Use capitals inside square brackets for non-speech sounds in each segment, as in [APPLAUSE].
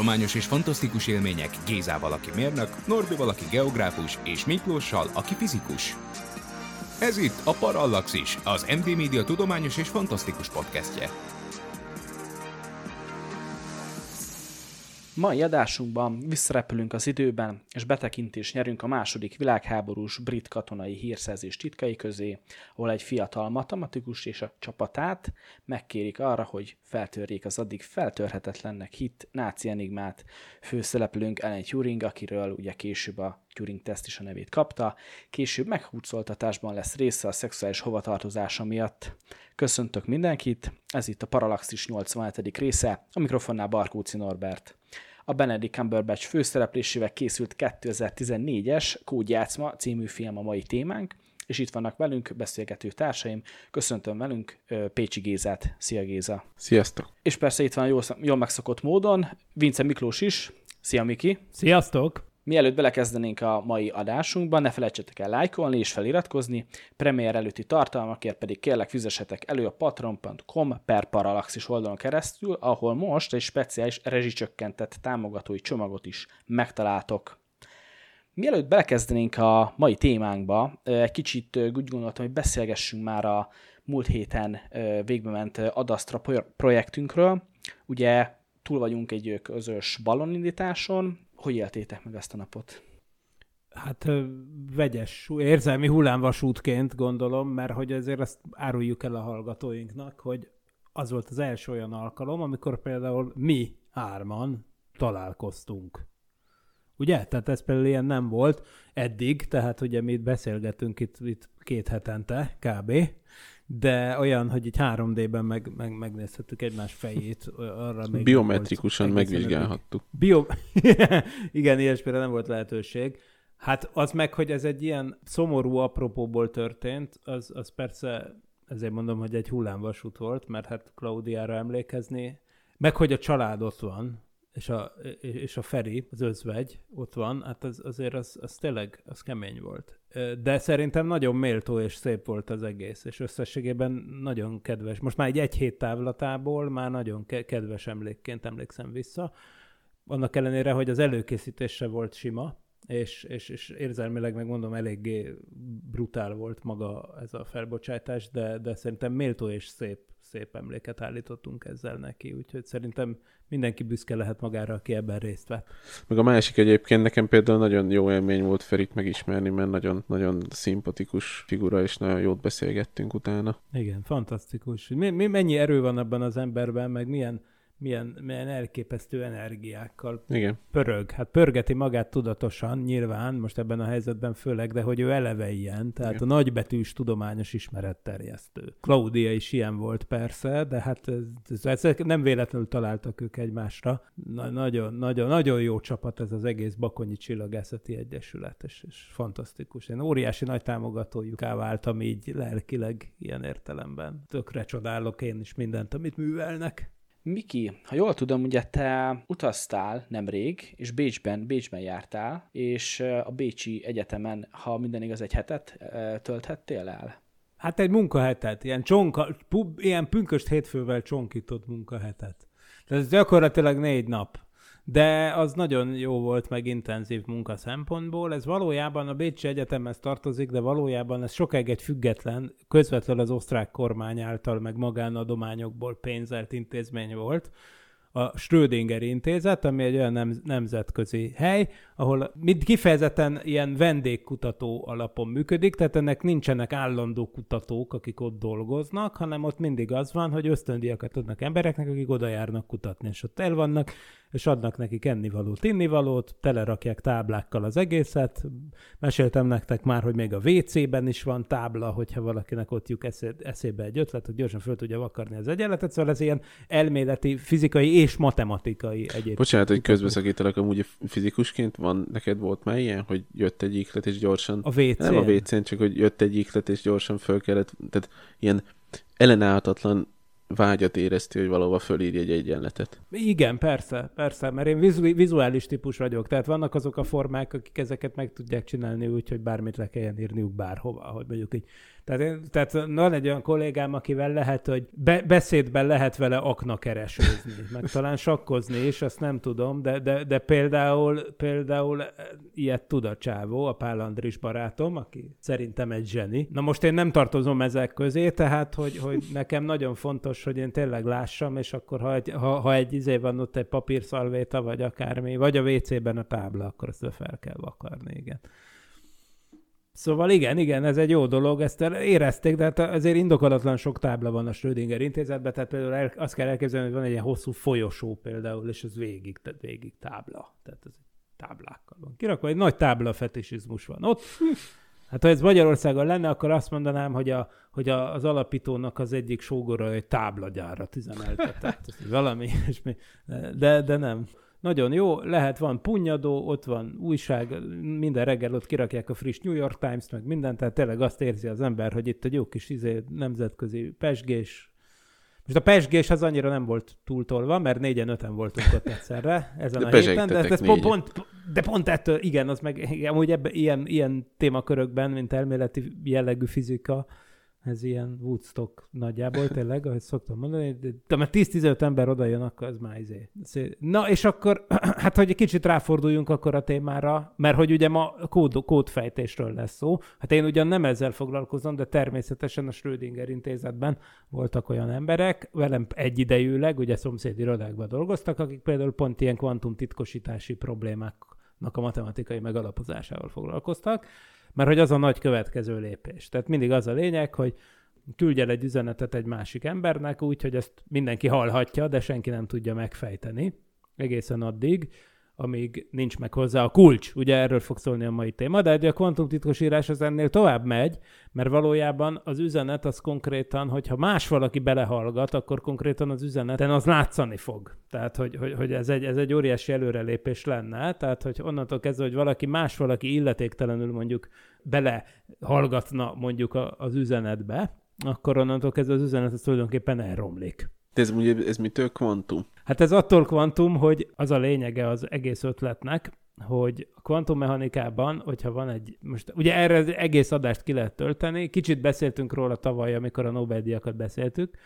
Tudományos és fantasztikus élmények Gézával, aki mérnök, Norbival, aki geográfus, és Miklóssal, aki fizikus. Ez itt a Parallaxis, az MD Media tudományos és fantasztikus podcastje. Mai adásunkban visszarepülünk az időben, és betekintést nyerünk a második világháborús brit katonai hírszerzés titkai közé, ahol egy fiatal matematikus és a csapatát megkérik arra, hogy feltörjék az addig feltörhetetlennek hit náci enigmát. Főszereplőnk Ellen Turing, akiről ugye később a Turing teszt is a nevét kapta, később meghúzoltatásban lesz része a szexuális hovatartozása miatt. Köszöntök mindenkit, ez itt a Parallaxis 87. része, a mikrofonnál Barkóci Norbert a Benedict Cumberbatch főszereplésével készült 2014-es Kódjátszma című film a mai témánk, és itt vannak velünk beszélgető társaim. Köszöntöm velünk Pécsi Gézát. Szia Géza! Sziasztok! És persze itt van jól, jól megszokott módon Vince Miklós is. Szia Miki! Sziasztok! Mielőtt belekezdenénk a mai adásunkban, ne felejtsetek el lájkolni és feliratkozni, premier előtti tartalmakért pedig kérlek fizessetek elő a patron.com per Parallaxis oldalon keresztül, ahol most egy speciális rezsicsökkentett támogatói csomagot is megtaláltok. Mielőtt belekezdenénk a mai témánkba, egy kicsit úgy gondoltam, hogy beszélgessünk már a múlt héten végbe ment Adastra projektünkről. Ugye túl vagyunk egy közös ballonindításon, hogy éltétek meg ezt a napot? Hát vegyes, érzelmi hullámvasútként gondolom, mert hogy azért ezt áruljuk el a hallgatóinknak, hogy az volt az első olyan alkalom, amikor például mi hárman találkoztunk. Ugye? Tehát ez például ilyen nem volt eddig, tehát ugye mi itt beszélgetünk itt, itt két hetente kb de olyan, hogy egy 3D-ben meg, meg, megnézhettük egymás fejét, arra még Biometrikusan megvizsgálhattuk. Bio... [LAUGHS] Igen, ilyesmire nem volt lehetőség. Hát az meg, hogy ez egy ilyen szomorú apropóból történt, az, az persze, ezért mondom, hogy egy hullámvasút volt, mert hát Klaudiára emlékezni, meg hogy a család ott van, és a, és a Feri, az özvegy ott van, hát az, azért az, az tényleg az kemény volt. De szerintem nagyon méltó és szép volt az egész, és összességében nagyon kedves. Most már egy egy hét távlatából már nagyon kedves emlékként emlékszem vissza. Annak ellenére, hogy az előkészítése volt sima, és, és, és érzelmileg megmondom, eléggé brutál volt maga ez a felbocsátás, de, de szerintem méltó és szép, szép emléket állítottunk ezzel neki, úgyhogy szerintem mindenki büszke lehet magára, aki ebben részt vett. Meg a másik egyébként nekem például nagyon jó élmény volt Ferit megismerni, mert nagyon, nagyon szimpatikus figura, és nagyon jót beszélgettünk utána. Igen, fantasztikus. Mi, mi, mennyi erő van abban az emberben, meg milyen milyen, milyen elképesztő energiákkal Igen. pörög. Hát pörgeti magát tudatosan, nyilván, most ebben a helyzetben főleg, de hogy ő eleve ilyen, tehát Igen. a nagybetűs tudományos ismeretterjesztő. Claudia is ilyen volt persze, de hát ez, ez, ez nem véletlenül találtak ők egymásra. Na, nagyon, nagyon, nagyon jó csapat ez az egész Bakonyi Csillagászati Egyesület, és, és fantasztikus. Én óriási nagy támogatójuk váltam így lelkileg ilyen értelemben. Tökre csodálok én is mindent, amit művelnek. Miki, ha jól tudom, ugye te utaztál nemrég, és Bécsben, Bécsben jártál, és a Bécsi Egyetemen, ha minden igaz, egy hetet tölthettél el? Hát egy munkahetet, ilyen, csonka, pub, ilyen pünköst hétfővel csonkított munkahetet. Tehát ez gyakorlatilag négy nap de az nagyon jó volt, meg intenzív munka szempontból. Ez valójában a Bécsi Egyetemhez tartozik, de valójában ez sokáig egy független, közvetlenül az osztrák kormány által, meg magánadományokból pénzelt intézmény volt, a Schrödinger intézet, ami egy olyan nem, nemzetközi hely, ahol mind kifejezetten ilyen vendégkutató alapon működik, tehát ennek nincsenek állandó kutatók, akik ott dolgoznak, hanem ott mindig az van, hogy ösztöndiakat adnak embereknek, akik oda járnak kutatni, és ott el vannak és adnak nekik ennivalót, innivalót, telerakják táblákkal az egészet. Meséltem nektek már, hogy még a WC-ben is van tábla, hogyha valakinek ott eszé, eszébe egy ötlet, hogy gyorsan föl tudja vakarni az egyenletet, szóval ez ilyen elméleti, fizikai és matematikai egyéb. Bocsánat, hogy közbeszakítalak, amúgy fizikusként van, neked volt már ilyen, hogy jött egy iklet és gyorsan... A WC-n? Nem a WC-n, csak hogy jött egy iklet és gyorsan föl kellett, tehát ilyen ellenállhatatlan vágyat érezti, hogy valahova fölírja egy egyenletet. Igen, persze, persze, mert én vizu- vizuális típus vagyok, tehát vannak azok a formák, akik ezeket meg tudják csinálni úgy, hogy bármit le kelljen írniuk bárhova, hogy mondjuk így. Tehát, én, tehát van egy olyan kollégám, akivel lehet, hogy be, beszédben lehet vele akna keresőzni, meg talán sakkozni is, azt nem tudom, de, de, de például, például ilyet tud a csávó, a Pál Andris barátom, aki szerintem egy zseni. Na most én nem tartozom ezek közé, tehát hogy, hogy nekem nagyon fontos, hogy én tényleg lássam, és akkor ha egy, ha, ha egy izé van ott egy papírszalvéta, vagy akármi, vagy a WC-ben a tábla, akkor ezt fel kell vakarni, igen. Szóval igen, igen, ez egy jó dolog, ezt érezték, de hát azért indokolatlan sok tábla van a Schrödinger intézetben, tehát például el, azt kell elképzelni, hogy van egy ilyen hosszú folyosó például, és ez végig, tehát végig tábla. Tehát ez táblákkal van. Kirakva egy nagy tábla fetisizmus van ott. Hát ha ez Magyarországon lenne, akkor azt mondanám, hogy, a, hogy a, az alapítónak az egyik sógora egy táblagyárat üzemeltetett. [LAUGHS] Valami ilyesmi. De, de nem. Nagyon jó, lehet, van punyadó, ott van újság, minden reggel ott kirakják a friss New York Times, meg mindent, tehát tényleg azt érzi az ember, hogy itt egy jó kis izé, nemzetközi pesgés. Most a pesgés az annyira nem volt túltolva, mert négyen, öten voltunk ott [LAUGHS] egyszerre ezen De a héten, de, ez négyen. pont, de pont ettől, igen, az meg, amúgy ebben, ilyen, ilyen témakörökben, mint elméleti jellegű fizika, ez ilyen Woodstock nagyjából tényleg, ahogy szoktam mondani, de, mert 10-15 ember oda jön, akkor ez már izé. Na, és akkor, [CLEARS THROAT] hát hogy egy kicsit ráforduljunk akkor a témára, mert hogy ugye ma kód, kódfejtésről lesz szó. Hát én ugyan nem ezzel foglalkozom, de természetesen a Schrödinger intézetben voltak olyan emberek, velem egyidejűleg, ugye szomszédi irodákban dolgoztak, akik például pont ilyen kvantumtitkosítási problémáknak a matematikai megalapozásával foglalkoztak, mert hogy az a nagy következő lépés. Tehát mindig az a lényeg, hogy küldj el egy üzenetet egy másik embernek úgy, hogy ezt mindenki hallhatja, de senki nem tudja megfejteni egészen addig, amíg nincs meg hozzá a kulcs. Ugye erről fog szólni a mai téma, de a kvantumtitkosírás az ennél tovább megy, mert valójában az üzenet az konkrétan, hogyha más valaki belehallgat, akkor konkrétan az üzeneten az látszani fog. Tehát, hogy, hogy, hogy ez, egy, ez egy óriási előrelépés lenne, tehát, hogy onnantól kezdve, hogy valaki más valaki illetéktelenül mondjuk belehallgatna mondjuk az üzenetbe, akkor onnantól kezdve az üzenet az tulajdonképpen elromlik. De ez, ez mitől kvantum? Hát ez attól kvantum, hogy az a lényege az egész ötletnek, hogy a kvantummechanikában, hogyha van egy, most ugye erre az egész adást ki lehet tölteni, kicsit beszéltünk róla tavaly, amikor a Nobel-díjakat beszéltük,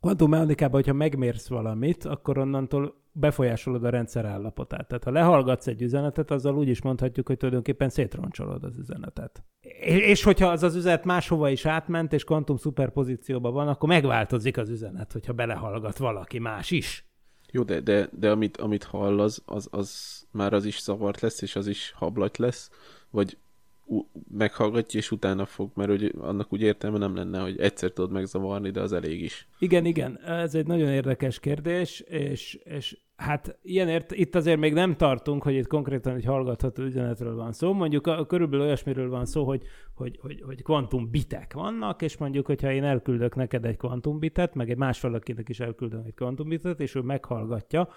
kvantummechanikában, hogyha megmérsz valamit, akkor onnantól befolyásolod a rendszer állapotát. Tehát ha lehallgatsz egy üzenetet, azzal úgy is mondhatjuk, hogy tulajdonképpen szétroncsolod az üzenetet. És, hogyha az az üzenet máshova is átment, és kvantum szuperpozícióban van, akkor megváltozik az üzenet, hogyha belehallgat valaki más is. Jó, de, de, de amit, amit hall, az, az, már az is zavart lesz, és az is hablaty lesz, vagy meghallgatja, és utána fog, mert hogy annak úgy értelme nem lenne, hogy egyszer tudod megzavarni, de az elég is. Igen, igen, ez egy nagyon érdekes kérdés, és, és hát ilyen ért, itt azért még nem tartunk, hogy itt konkrétan egy hallgatható üzenetről van szó. Mondjuk a, körülbelül olyasmiről van szó, hogy, hogy, hogy, hogy kvantumbitek vannak, és mondjuk, hogyha én elküldök neked egy kvantumbitet, meg egy más valakinek is elküldök egy kvantumbitet, és ő meghallgatja,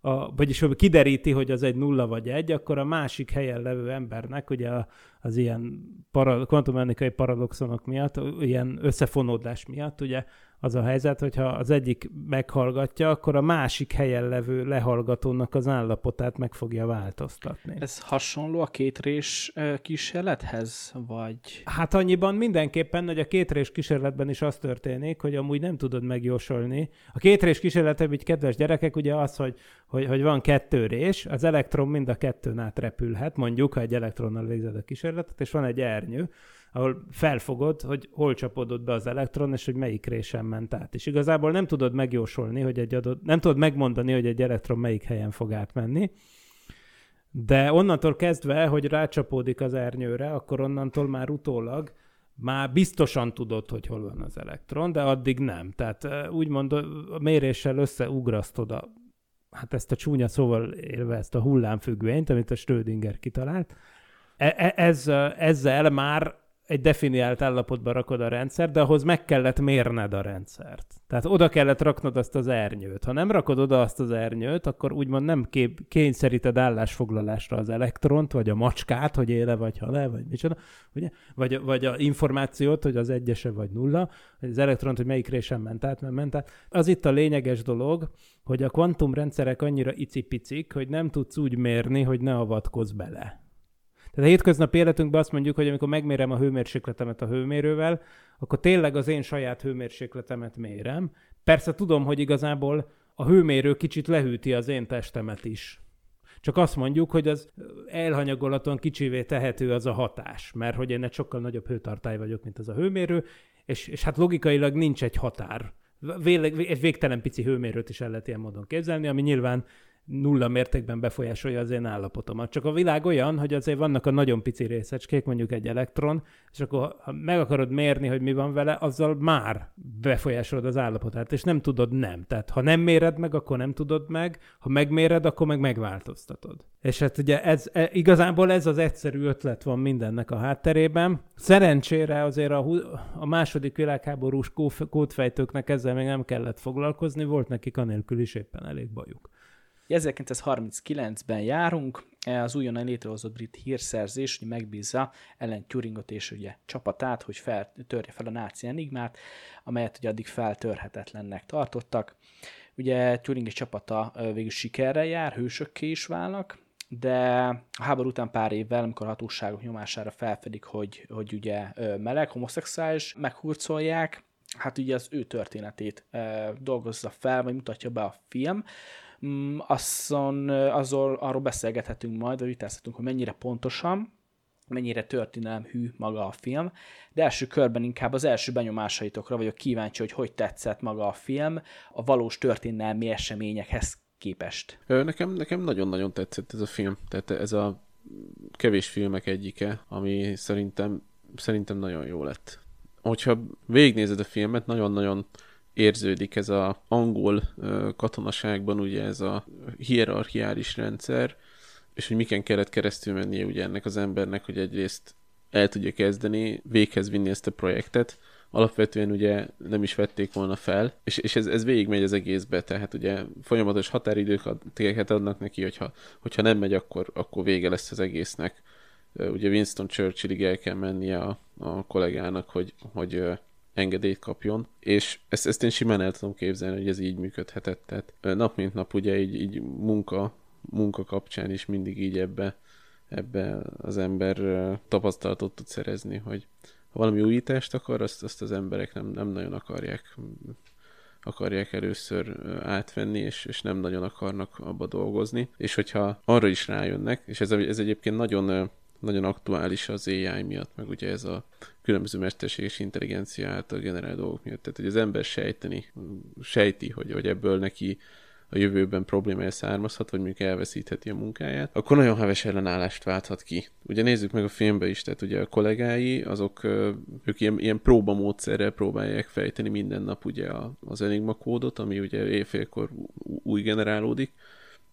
a, vagyis hogy kideríti, hogy az egy nulla vagy egy, akkor a másik helyen levő embernek, ugye az ilyen para, kvantummechanikai paradoxonok miatt, ilyen összefonódás miatt, ugye az a helyzet, hogyha az egyik meghallgatja, akkor a másik helyen levő lehallgatónak az állapotát meg fogja változtatni. Ez hasonló a kétrés kísérlethez, vagy... Hát annyiban mindenképpen, hogy a kétrés kísérletben is az történik, hogy amúgy nem tudod megjósolni. A kétrés kísérletben, így kedves gyerekek, ugye az, hogy, hogy, hogy van kettő rés, az elektron mind a kettőn át repülhet, mondjuk, ha egy elektronnal végzed a kísérletet, és van egy ernyő, ahol felfogod, hogy hol csapódott be az elektron, és hogy melyik résen ment át. És igazából nem tudod megjósolni, hogy egy adott, nem tudod megmondani, hogy egy elektron melyik helyen fog átmenni, de onnantól kezdve, hogy rácsapódik az ernyőre, akkor onnantól már utólag már biztosan tudod, hogy hol van az elektron, de addig nem. Tehát eh, úgymond a méréssel összeugrasztod a hát ezt a csúnya szóval élve ezt a hullámfüggvényt, amit a Schrödinger kitalált, e- e- ez, ezzel már egy definiált állapotba rakod a rendszer, de ahhoz meg kellett mérned a rendszert. Tehát oda kellett raknod azt az ernyőt. Ha nem rakod oda azt az ernyőt, akkor úgymond nem kép, kényszeríted állásfoglalásra az elektront, vagy a macskát, hogy éle vagy hal vagy micsoda, ugye? Vagy, vagy a információt, hogy az egyese vagy nulla, vagy az elektront, hogy melyik résen ment át, mert ment át. Az itt a lényeges dolog, hogy a kvantumrendszerek annyira icipicik, hogy nem tudsz úgy mérni, hogy ne avatkozz bele. Tehát a hétköznapi életünkben azt mondjuk, hogy amikor megmérem a hőmérsékletemet a hőmérővel, akkor tényleg az én saját hőmérsékletemet mérem. Persze tudom, hogy igazából a hőmérő kicsit lehűti az én testemet is. Csak azt mondjuk, hogy az elhanyagolaton kicsivé tehető az a hatás, mert hogy én egy sokkal nagyobb hőtartály vagyok, mint az a hőmérő, és, és hát logikailag nincs egy határ. Véleg, egy végtelen pici hőmérőt is el lehet ilyen módon képzelni, ami nyilván nulla mértékben befolyásolja az én állapotomat. Csak a világ olyan, hogy azért vannak a nagyon pici részecskék, mondjuk egy elektron, és akkor ha meg akarod mérni, hogy mi van vele, azzal már befolyásolod az állapotát, és nem tudod nem. Tehát ha nem méred meg, akkor nem tudod meg, ha megméred, akkor meg megváltoztatod. És hát ugye ez, e, igazából ez az egyszerű ötlet van mindennek a hátterében. Szerencsére azért a, a második világháborús kódfejtőknek ezzel még nem kellett foglalkozni, volt nekik anélkül is éppen elég bajuk. 1939-ben járunk, az újonnan létrehozott brit hírszerzés hogy megbízza Ellen Turingot és ugye csapatát, hogy feltörje fel a náci enigmát, amelyet ugye addig feltörhetetlennek tartottak. Ugye Turing és csapata végül sikerrel jár, hősökké is válnak, de a háború után pár évvel, amikor a hatóságok nyomására felfedik, hogy, hogy ugye meleg, homoszexuális, meghurcolják, hát ugye az ő történetét dolgozza fel, vagy mutatja be a film, Mm, azzon, azzal, arról beszélgethetünk majd, vagy vitázhatunk, hogy mennyire pontosan, mennyire történelem hű maga a film, de első körben inkább az első benyomásaitokra vagyok kíváncsi, hogy hogy tetszett maga a film a valós történelmi eseményekhez képest. Nekem, nekem nagyon-nagyon tetszett ez a film, tehát ez a kevés filmek egyike, ami szerintem, szerintem nagyon jó lett. Hogyha végignézed a filmet, nagyon-nagyon érződik ez a angol katonaságban ugye ez a hierarchiális rendszer, és hogy miken kellett keresztül mennie ugye ennek az embernek, hogy egyrészt el tudja kezdeni, véghez vinni ezt a projektet, alapvetően ugye nem is vették volna fel, és, és ez, ez végigmegy az egészbe, tehát ugye folyamatos határidőket adnak neki, hogyha, hogyha nem megy, akkor, akkor vége lesz az egésznek. Ugye Winston Churchillig el kell mennie a, a kollégának, hogy, hogy engedélyt kapjon, és ezt, ezt én simán el tudom képzelni, hogy ez így működhetett. Tehát nap mint nap ugye így, így munka, munka kapcsán is mindig így ebbe, ebbe az ember tapasztalatot tud szerezni, hogy ha valami újítást akar, azt, azt az emberek nem, nem nagyon akarják akarják először átvenni, és, és nem nagyon akarnak abba dolgozni. És hogyha arra is rájönnek, és ez, ez egyébként nagyon nagyon aktuális az AI miatt, meg ugye ez a különböző mesterséges intelligencia által generál dolgok miatt. Tehát, hogy az ember sejteni, sejti, hogy, hogy ebből neki a jövőben problémája származhat, vagy mondjuk elveszítheti a munkáját, akkor nagyon heves ellenállást válthat ki. Ugye nézzük meg a filmbe is, tehát ugye a kollégái, azok ők ilyen, ilyen próbamódszerrel próbálják fejteni minden nap ugye az Enigma kódot, ami ugye éjfélkor új generálódik,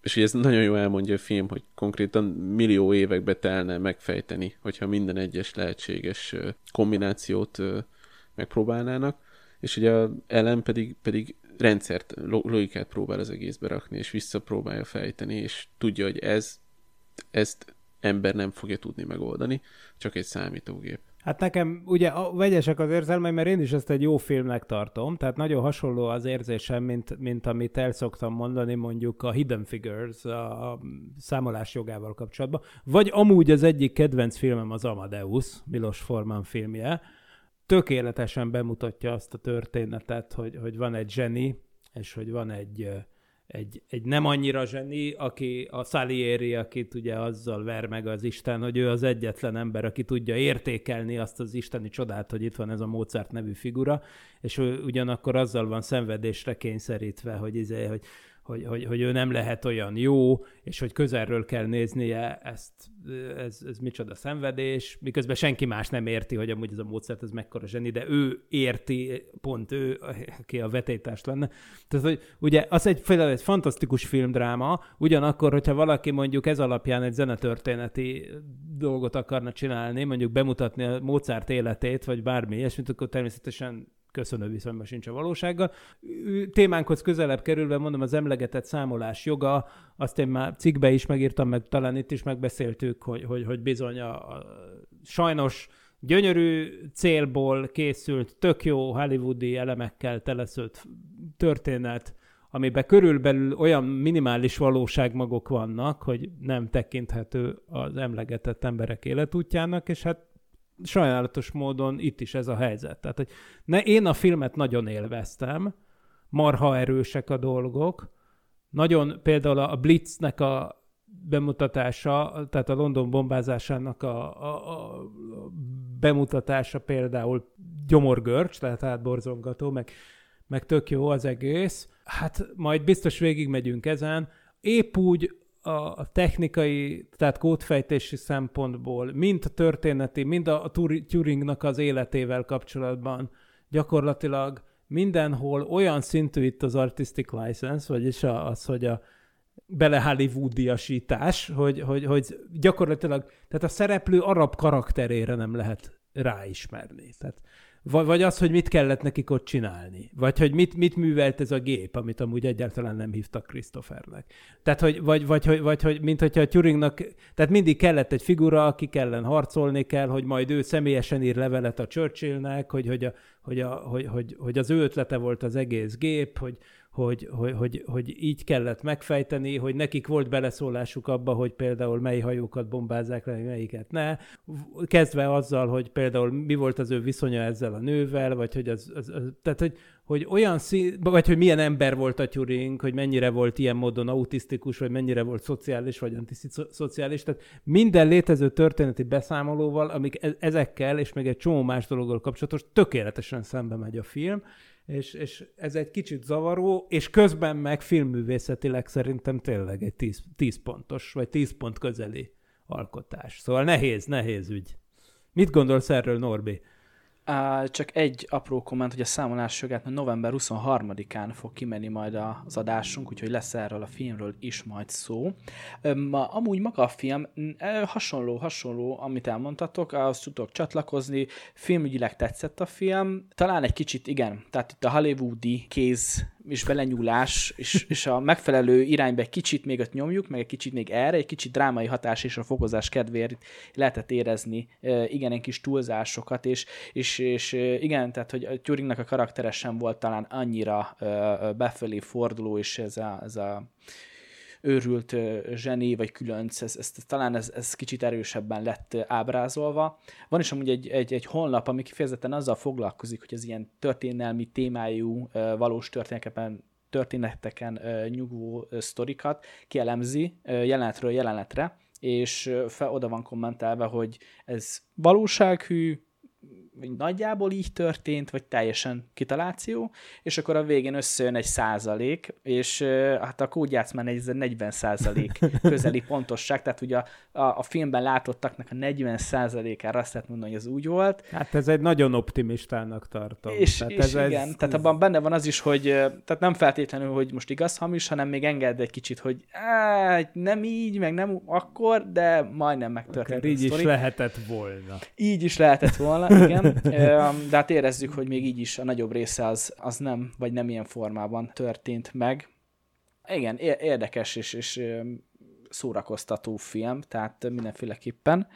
és ugye ez nagyon jó elmondja a film, hogy konkrétan millió évekbe telne megfejteni, hogyha minden egyes lehetséges kombinációt megpróbálnának, és ugye a Ellen pedig, pedig rendszert, logikát próbál az egészbe rakni, és visszapróbálja fejteni, és tudja, hogy ez, ezt ember nem fogja tudni megoldani, csak egy számítógép. Hát nekem ugye a, vegyesek az érzelmeim, mert én is ezt egy jó filmnek tartom, tehát nagyon hasonló az érzésem, mint, mint amit el szoktam mondani mondjuk a Hidden Figures a számolás jogával kapcsolatban, vagy amúgy az egyik kedvenc filmem az Amadeus, Milos Forman filmje, tökéletesen bemutatja azt a történetet, hogy, hogy van egy zseni, és hogy van egy egy, egy nem annyira zseni, aki a Salieri, akit ugye azzal ver meg az Isten, hogy ő az egyetlen ember, aki tudja értékelni azt az isteni csodát, hogy itt van ez a Mozart nevű figura, és ő ugyanakkor azzal van szenvedésre kényszerítve, hogy, izé, hogy hogy, hogy, hogy ő nem lehet olyan jó, és hogy közelről kell néznie ezt, ez, ez micsoda szenvedés, miközben senki más nem érti, hogy amúgy ez a módszert ez mekkora zseni, de ő érti, pont ő, aki a vetétárs lenne. Tehát, hogy ugye az egy, például egy fantasztikus filmdráma, ugyanakkor, hogyha valaki mondjuk ez alapján egy zenetörténeti dolgot akarna csinálni, mondjuk bemutatni a Mozart életét, vagy bármi ilyesmit, akkor természetesen köszönő viszonyban sincs a valósággal. Témánkhoz közelebb kerülve mondom, az emlegetett számolás joga, azt én már cikkbe is megírtam, meg talán itt is megbeszéltük, hogy, hogy, hogy bizony a, a sajnos gyönyörű célból készült, tök jó hollywoodi elemekkel teleszült történet, amiben körülbelül olyan minimális valóságmagok vannak, hogy nem tekinthető az emlegetett emberek életútjának, és hát sajnálatos módon itt is ez a helyzet. Tehát, hogy ne, én a filmet nagyon élveztem, marha erősek a dolgok, nagyon például a Blitznek a bemutatása, tehát a London bombázásának a, a, a bemutatása például gyomorgörcs, tehát átborzongató, meg, meg tök jó az egész. Hát majd biztos végigmegyünk ezen. Épp úgy a technikai, tehát kódfejtési szempontból, mind a történeti, mind a Turingnak az életével kapcsolatban gyakorlatilag mindenhol olyan szintű itt az artistic license, vagyis az, hogy a bele Hollywoodiasítás, hogy, hogy, hogy gyakorlatilag, tehát a szereplő arab karakterére nem lehet ráismerni. Tehát vagy, az, hogy mit kellett nekik ott csinálni. Vagy hogy mit, mit művelt ez a gép, amit amúgy egyáltalán nem hívtak Christophernek. Tehát, hogy, vagy, vagy, vagy, vagy hogy, mint hogyha a Turingnak, tehát mindig kellett egy figura, aki ellen harcolni kell, hogy majd ő személyesen ír levelet a Churchillnek, hogy, hogy, a, hogy, a, hogy, hogy, hogy az ő ötlete volt az egész gép, hogy, hogy, hogy, hogy, hogy így kellett megfejteni, hogy nekik volt beleszólásuk abba, hogy például mely hajókat bombázzák le, melyiket ne. Kezdve azzal, hogy például mi volt az ő viszonya ezzel a nővel, vagy hogy az, az, az tehát hogy, hogy olyan szín, vagy hogy milyen ember volt a Turing, hogy mennyire volt ilyen módon autisztikus, vagy mennyire volt szociális, vagy antiszociális. Tehát minden létező történeti beszámolóval, amik e-, ezekkel, és még egy csomó más dologgal kapcsolatos, tökéletesen szembe megy a film, és, és ez egy kicsit zavaró, és közben meg filmművészetileg szerintem tényleg egy 10, 10 pontos, vagy 10 pont közeli alkotás. Szóval nehéz, nehéz ügy. Mit gondolsz erről, Norbi? Csak egy apró komment, hogy a számolás jogát november 23-án fog kimenni majd az adásunk, úgyhogy lesz erről a filmről is majd szó. Um, amúgy maga a film hasonló, hasonló, amit elmondtatok, azt tudok csatlakozni, filmügyileg tetszett a film, talán egy kicsit igen, tehát itt a hollywoodi kéz és belenyúlás, és, és a megfelelő irányba egy kicsit még ott nyomjuk, meg egy kicsit még erre, egy kicsit drámai hatás és a fokozás kedvéért lehetett érezni igen, kis túlzásokat, és, és, és igen, tehát hogy a Turingnak a karaktere sem volt talán annyira befelé forduló, és ez a, ez a őrült zseni, vagy különc, ez, ez, talán ez, ez kicsit erősebben lett ábrázolva. Van is amúgy egy, egy, egy honlap, ami kifejezetten azzal foglalkozik, hogy az ilyen történelmi témájú, valós történeteken történeteken nyugvó sztorikat kielemzi jelenetről jelenetre, és fel, oda van kommentelve, hogy ez valósághű, nagyjából így történt, vagy teljesen kitaláció, és akkor a végén összejön egy százalék, és hát a kódjátsz már egy 40 százalék [LAUGHS] közeli pontosság, tehát ugye a, a, a filmben látottaknak a 40 százalékára azt lehet mondani, hogy ez úgy volt. Hát ez egy nagyon optimistának tartom. És, tehát és ez, igen, ez, tehát abban benne van az is, hogy tehát nem feltétlenül, hogy most igaz hamis, hanem még enged egy kicsit, hogy á, nem így, meg nem akkor, de majdnem megtörtént. Így is lehetett volna. Így is lehetett volna, igen de hát érezzük, hogy még így is a nagyobb része az, az nem, vagy nem ilyen formában történt meg. Igen, érdekes és, és szórakoztató film, tehát mindenféleképpen.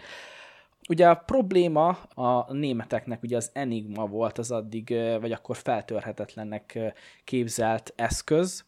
Ugye a probléma a németeknek ugye az Enigma volt az addig, vagy akkor feltörhetetlennek képzelt eszköz,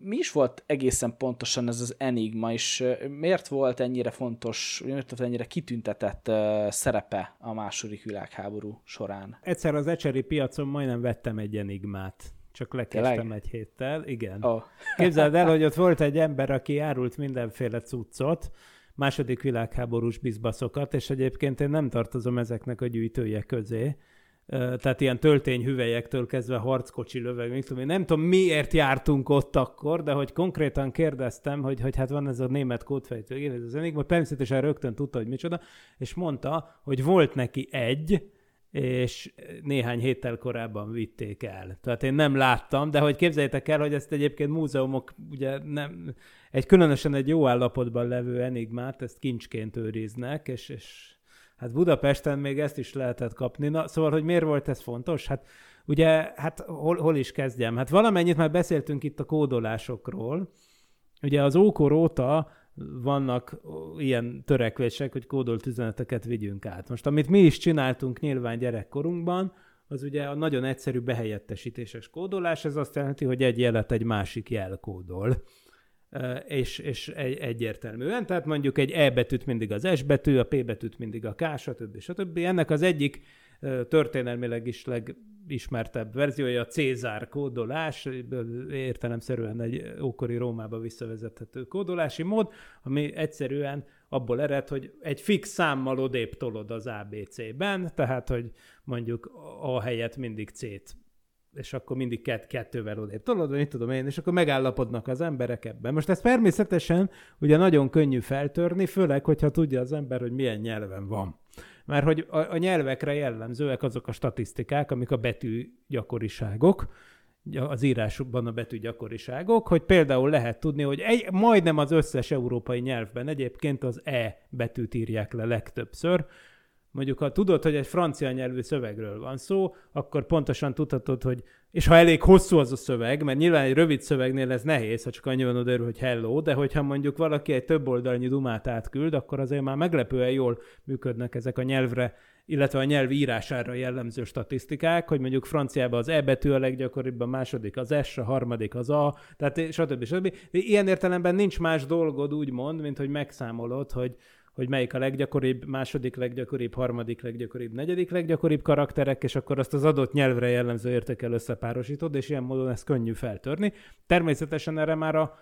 mi is volt egészen pontosan ez az enigma, és miért volt ennyire fontos, miért volt ennyire kitüntetett szerepe a második világháború során? Egyszer az ecseri piacon majdnem vettem egy enigmát. Csak lekéstem egy héttel, igen. Oh. Képzeld el, hogy ott volt egy ember, aki árult mindenféle cuccot, második világháborús bizbaszokat, és egyébként én nem tartozom ezeknek a gyűjtője közé, tehát ilyen töltényhüvelyektől kezdve harckocsi löveg, mit tudom. Nem tudom, miért jártunk ott akkor, de hogy konkrétan kérdeztem, hogy, hogy hát van ez a német kódfejtő, ez az Enigma, természetesen rögtön tudta, hogy micsoda, és mondta, hogy volt neki egy, és néhány héttel korábban vitték el. Tehát én nem láttam, de hogy képzeljétek el, hogy ezt egyébként múzeumok ugye nem, egy különösen egy jó állapotban levő enigmát, ezt kincsként őriznek, és, és hát Budapesten még ezt is lehetett kapni. Na, szóval, hogy miért volt ez fontos? Hát ugye, hát hol, hol is kezdjem? Hát valamennyit már beszéltünk itt a kódolásokról. Ugye az ókor óta vannak ilyen törekvések, hogy kódolt üzeneteket vigyünk át. Most amit mi is csináltunk nyilván gyerekkorunkban, az ugye a nagyon egyszerű behelyettesítéses kódolás, ez azt jelenti, hogy egy jelet egy másik jel kódol. És, és egy, egyértelműen, tehát mondjuk egy E betűt mindig az S betű, a P betűt mindig a K, stb. stb. Ennek az egyik történelmileg is legismertebb verziója a Cézár kódolás, értelemszerűen egy ókori Rómába visszavezethető kódolási mód, ami egyszerűen abból ered, hogy egy fix számmal odébb tolod az ABC-ben, tehát, hogy mondjuk A helyett mindig C-t és akkor mindig kett, kettővel odébb tolod, vagy tudom én, és akkor megállapodnak az emberek ebben. Most ez természetesen ugye nagyon könnyű feltörni, főleg, hogyha tudja az ember, hogy milyen nyelven van. Mert hogy a, a nyelvekre jellemzőek azok a statisztikák, amik a betű gyakoriságok, az írásukban a betű gyakoriságok, hogy például lehet tudni, hogy egy, majdnem az összes európai nyelvben egyébként az E betűt írják le legtöbbször, Mondjuk, ha tudod, hogy egy francia nyelvű szövegről van szó, akkor pontosan tudhatod, hogy és ha elég hosszú az a szöveg, mert nyilván egy rövid szövegnél ez nehéz, ha csak annyi van odaérő, hogy hello, de hogyha mondjuk valaki egy több oldalnyi dumát átküld, akkor azért már meglepően jól működnek ezek a nyelvre, illetve a nyelv írására jellemző statisztikák, hogy mondjuk franciában az E betű a leggyakoribb, a második az S, a harmadik az A, tehát stb. stb. De ilyen értelemben nincs más dolgod, úgymond, mint hogy megszámolod, hogy hogy melyik a leggyakoribb, második leggyakoribb, harmadik leggyakoribb, negyedik leggyakoribb karakterek, és akkor azt az adott nyelvre jellemző értékel összepárosítod, és ilyen módon ez könnyű feltörni. Természetesen erre már, a,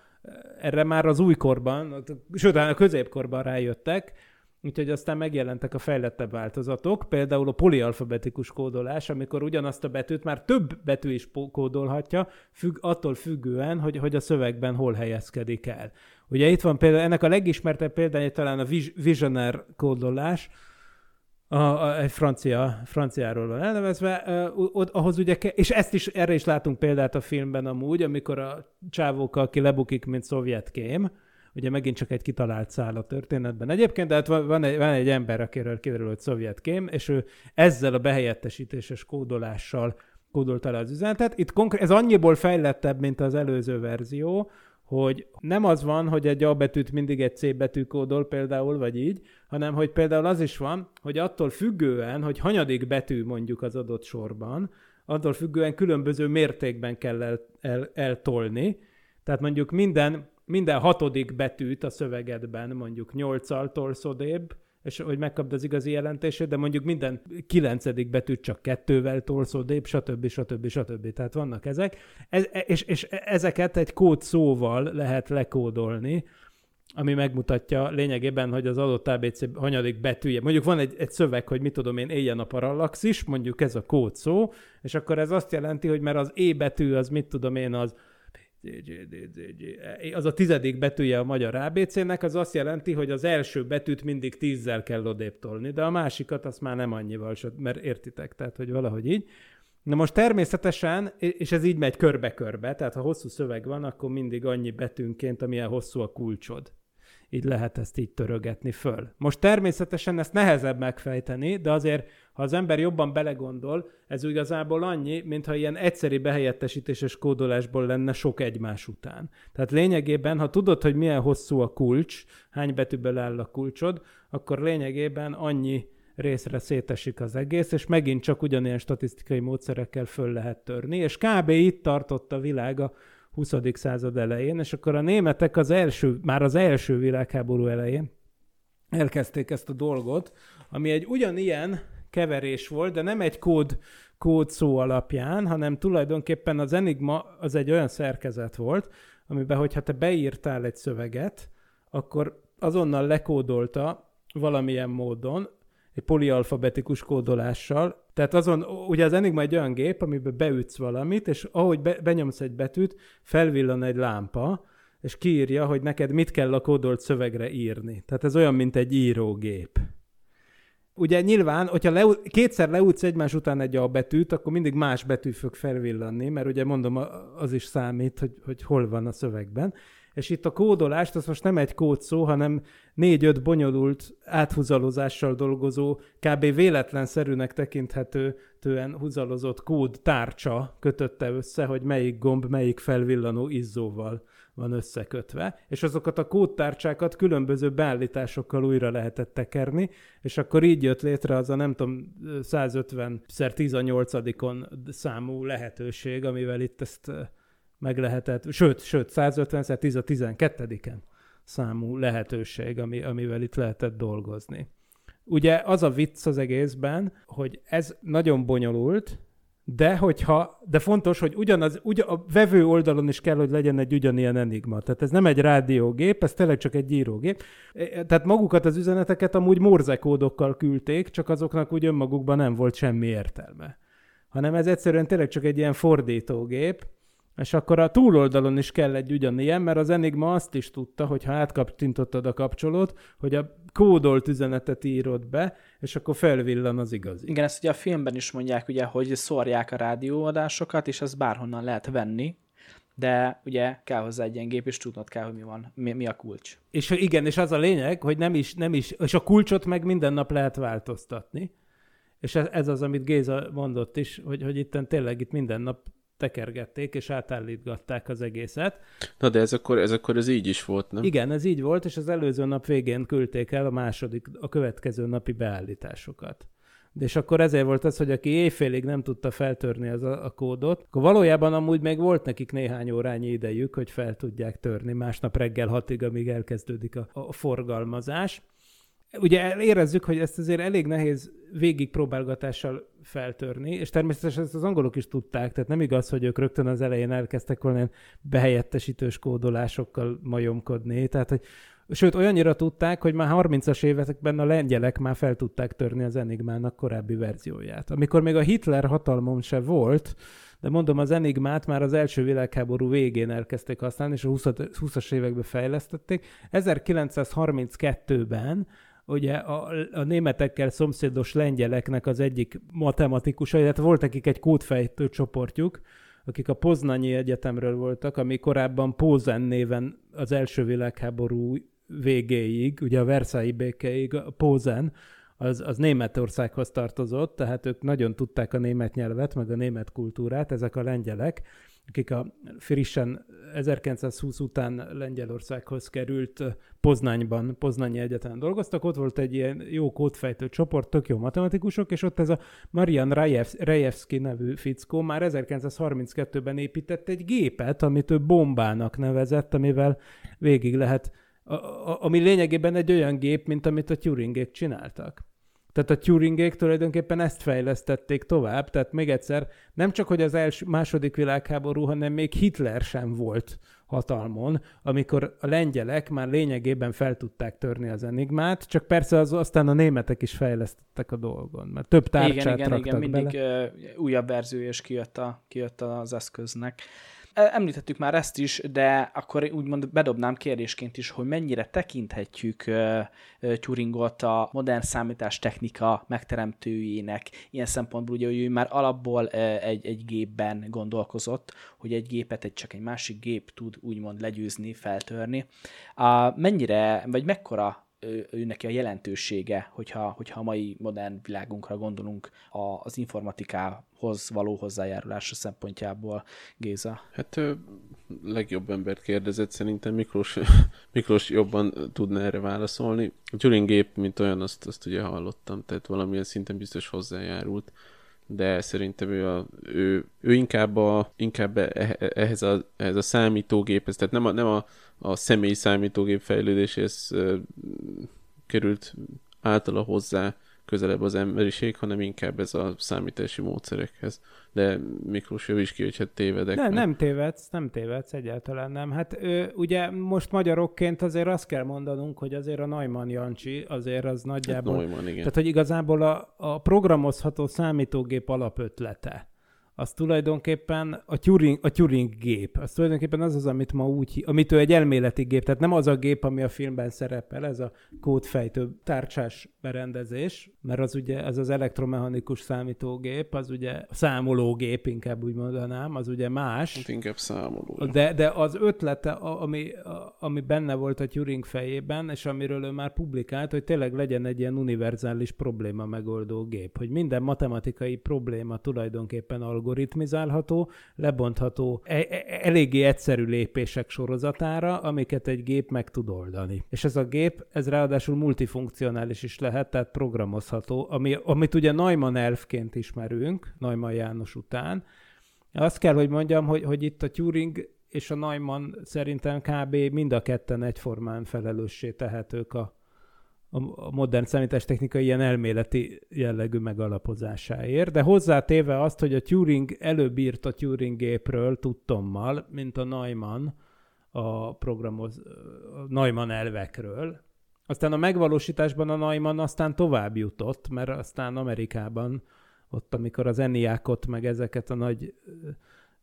erre már az újkorban, sőt, a középkorban rájöttek, Úgyhogy aztán megjelentek a fejlettebb változatok, például a polialfabetikus kódolás, amikor ugyanazt a betűt már több betű is kódolhatja, függ, attól függően, hogy, hogy a szövegben hol helyezkedik el. Ugye itt van például, ennek a legismertebb példája talán a Visionaire kódolás, a, a, egy francia, franciáról van elnevezve, uh, ahhoz ugye, és ezt is, erre is látunk példát a filmben amúgy, amikor a csávók, aki lebukik, mint szovjet kém, ugye megint csak egy kitalált szál a történetben. Egyébként, de hát van, egy, van egy ember, akiről kiderül, hogy szovjet kém, és ő ezzel a behelyettesítéses kódolással kódolta le az üzenetet. Itt konkrét, ez annyiból fejlettebb, mint az előző verzió, hogy nem az van, hogy egy A betűt mindig egy C betű kódol például, vagy így, hanem hogy például az is van, hogy attól függően, hogy hanyadik betű mondjuk az adott sorban, attól függően különböző mértékben kell el, el, eltolni. Tehát mondjuk minden, minden hatodik betűt a szövegedben mondjuk nyolccal tolsz odébb, és hogy megkapd az igazi jelentését, de mondjuk minden kilencedik betűt csak kettővel tolsz odébb, stb. stb. stb. Tehát vannak ezek, ez, és, és ezeket egy kód szóval lehet lekódolni, ami megmutatja lényegében, hogy az adott ABC hanyadik betűje. Mondjuk van egy, egy szöveg, hogy mit tudom én, éljen a parallaxis, mondjuk ez a kód szó, és akkor ez azt jelenti, hogy mert az E betű az mit tudom én, az az a tizedik betűje a magyar ABC-nek, az azt jelenti, hogy az első betűt mindig tízzel kell odébb tolni, de a másikat azt már nem annyival, mert értitek, tehát hogy valahogy így. Na most természetesen, és ez így megy körbe-körbe, tehát ha hosszú szöveg van, akkor mindig annyi betűnként, amilyen hosszú a kulcsod így lehet ezt így törögetni föl. Most természetesen ezt nehezebb megfejteni, de azért, ha az ember jobban belegondol, ez igazából annyi, mintha ilyen egyszeri behelyettesítéses kódolásból lenne sok egymás után. Tehát lényegében, ha tudod, hogy milyen hosszú a kulcs, hány betűből áll a kulcsod, akkor lényegében annyi részre szétesik az egész, és megint csak ugyanilyen statisztikai módszerekkel föl lehet törni, és kb. itt tartott a világ a 20. század elején, és akkor a németek az első, már az első világháború elején elkezdték ezt a dolgot, ami egy ugyanilyen keverés volt, de nem egy kód, kód szó alapján, hanem tulajdonképpen az Enigma az egy olyan szerkezet volt, amiben, hogyha te beírtál egy szöveget, akkor azonnal lekódolta valamilyen módon, egy polialfabetikus kódolással. Tehát azon, ugye az Enigma egy olyan gép, amiben beütsz valamit, és ahogy be, benyomsz egy betűt, felvillan egy lámpa, és kiírja, hogy neked mit kell a kódolt szövegre írni. Tehát ez olyan, mint egy írógép. Ugye nyilván, hogyha le, kétszer leútsz egymás után egy A betűt, akkor mindig más betű fog felvillanni, mert ugye mondom, az is számít, hogy, hogy hol van a szövegben. És itt a kódolást, az most nem egy kódszó, hanem négy-öt bonyolult áthúzalozással dolgozó, kb. véletlenszerűnek tekinthető tően húzalozott kód tárcsa kötötte össze, hogy melyik gomb melyik felvillanó izzóval van összekötve, és azokat a kódtárcsákat különböző beállításokkal újra lehetett tekerni, és akkor így jött létre az a nem tudom 150 x 18 számú lehetőség, amivel itt ezt meg lehetett, sőt, sőt 150 x 10 12-en számú lehetőség, ami, amivel itt lehetett dolgozni. Ugye az a vicc az egészben, hogy ez nagyon bonyolult, de hogyha, de fontos, hogy ugyanaz, ugyan, a vevő oldalon is kell, hogy legyen egy ugyanilyen enigma. Tehát ez nem egy rádiógép, ez tényleg csak egy írógép. Tehát magukat az üzeneteket amúgy morzekódokkal küldték, csak azoknak úgy önmagukban nem volt semmi értelme. Hanem ez egyszerűen tényleg csak egy ilyen fordítógép, és akkor a túloldalon is kell egy ugyanilyen, mert az Enigma azt is tudta, hogy ha átkapcsintottad a kapcsolót, hogy a kódolt üzenetet írod be, és akkor felvillan az igazi. Igen, ezt ugye a filmben is mondják, ugye, hogy szórják a rádióadásokat, és ezt bárhonnan lehet venni, de ugye kell hozzá egy ilyen gép, és tudnod kell, hogy mi van, mi, mi a kulcs. És igen, és az a lényeg, hogy nem is, nem is, és a kulcsot meg minden nap lehet változtatni. És ez, ez az, amit Géza mondott is, hogy, hogy itt tényleg itt minden nap tekergették, és átállítgatták az egészet. Na de ez akkor, ez akkor ez így is volt, nem? Igen, ez így volt, és az előző nap végén küldték el a második, a következő napi beállításokat. De és akkor ezért volt az, hogy aki éjfélig nem tudta feltörni az a, a kódot, akkor valójában amúgy még volt nekik néhány órányi idejük, hogy fel tudják törni másnap reggel hatig, amíg elkezdődik a, a forgalmazás ugye érezzük, hogy ezt azért elég nehéz végig próbálgatással feltörni, és természetesen ezt az angolok is tudták, tehát nem igaz, hogy ők rögtön az elején elkezdtek volna behelyettesítős kódolásokkal majomkodni, tehát hogy Sőt, olyannyira tudták, hogy már 30-as években a lengyelek már fel tudták törni az Enigmának korábbi verzióját. Amikor még a Hitler hatalmon se volt, de mondom, az Enigmát már az első világháború végén elkezdték használni, és a 20-as években fejlesztették. 1932-ben ugye a, a németekkel szomszédos lengyeleknek az egyik matematikusa, illetve volt nekik egy kódfejtő csoportjuk, akik a Poznanyi Egyetemről voltak, ami korábban Pózen néven az első világháború végéig, ugye a Versailles békéig, a Pózen, az, az Németországhoz tartozott, tehát ők nagyon tudták a német nyelvet, meg a német kultúrát, ezek a lengyelek, akik a frissen 1920 után Lengyelországhoz került Poznányban, Poznányi Egyetemen dolgoztak, ott volt egy ilyen jó kódfejtő csoport, tök jó matematikusok, és ott ez a Marian Rejevski nevű fickó már 1932-ben épített egy gépet, amit ő bombának nevezett, amivel végig lehet, ami lényegében egy olyan gép, mint amit a Turingék csináltak. Tehát a Turingék tulajdonképpen ezt fejlesztették tovább, tehát még egyszer, nem csak, hogy az első, második világháború, hanem még Hitler sem volt hatalmon, amikor a lengyelek már lényegében fel tudták törni az enigmát, csak persze az, aztán a németek is fejlesztettek a dolgon, mert több tárcsát igen, igen, igen, mindig bele. újabb verzió és kijött, a, kijött az eszköznek. Említettük már ezt is, de akkor úgymond bedobnám kérdésként is, hogy mennyire tekinthetjük Turingot a modern számítás technika megteremtőjének. Ilyen szempontból ugye, hogy ő már alapból egy, egy gépben gondolkozott, hogy egy gépet egy csak egy másik gép tud úgymond legyőzni, feltörni. A, mennyire, vagy mekkora ő, neki a jelentősége, hogyha, hogyha a mai modern világunkra gondolunk a, az informatikához való hozzájárulása szempontjából, Géza? Hát legjobb embert kérdezett, szerintem Miklós, [LAUGHS] Miklós jobban tudna erre válaszolni. A Turing gép, mint olyan, azt, azt ugye hallottam, tehát valamilyen szinten biztos hozzájárult de szerintem ő, a, ő, ő inkább, a, inkább e, e, ehhez, a, ehhez a számítógéphez, tehát nem a, nem a, a személyi számítógép fejlődéséhez került általa hozzá közelebb az emberiség, hanem inkább ez a számítási módszerekhez. De Miklós is ki, hogy hát tévedek. Nem, nem tévedsz, nem tévedsz, egyáltalán nem. Hát ő, ugye most magyarokként azért azt kell mondanunk, hogy azért a Neumann Jancsi azért az nagyjából... Hát Neumann, igen. Tehát, hogy igazából a, a programozható számítógép alapötlete, az tulajdonképpen a Turing, a Turing gép. Az tulajdonképpen az az, amit ma úgy, amit ő egy elméleti gép, tehát nem az a gép, ami a filmben szerepel, ez a kódfejtő tárcsás berendezés, mert az ugye, az az elektromechanikus számítógép, az ugye számológép, inkább úgy mondanám, az ugye más. Hát inkább számoló. De, de az ötlete, ami, ami benne volt a Turing fejében, és amiről ő már publikált, hogy tényleg legyen egy ilyen univerzális probléma megoldó gép, hogy minden matematikai probléma tulajdonképpen algoritmizálható, lebontható e- e- eléggé egyszerű lépések sorozatára, amiket egy gép meg tud oldani. És ez a gép, ez ráadásul multifunkcionális is lehet, tehát programozható, ami, amit ugye Neumann elfként ismerünk, Neumann János után, azt kell, hogy mondjam, hogy, hogy itt a Turing és a Neumann szerintem kb. mind a ketten egyformán felelőssé tehetők a, a, modern számítástechnika ilyen elméleti jellegű megalapozásáért, de hozzátéve azt, hogy a Turing előbb írt a Turing gépről tudtommal, mint a Neumann a programoz, a Neumann elvekről. Aztán a megvalósításban a Neumann aztán tovább jutott, mert aztán Amerikában ott, amikor az ENIAC-ot, meg ezeket a nagy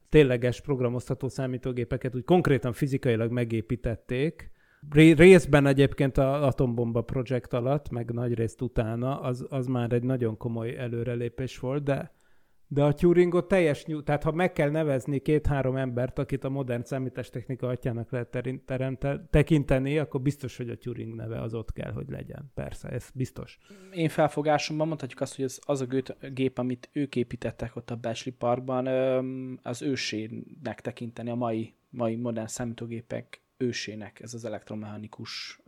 tényleges programozható számítógépeket úgy konkrétan fizikailag megépítették, részben egyébként az Atombomba projekt alatt, meg nagy részt utána, az, az már egy nagyon komoly előrelépés volt, de, de a Turingot teljes nyú, tehát ha meg kell nevezni két-három embert, akit a modern számítástechnika atyának lehet terin- teremte, tekinteni, akkor biztos, hogy a Turing neve az ott kell, hogy legyen. Persze, ez biztos. Én felfogásomban mondhatjuk azt, hogy az, az a gép, amit ők építettek ott a Becsley Parkban, az ősének tekinteni a mai, mai modern számítógépek ősének ez az elektromechanikus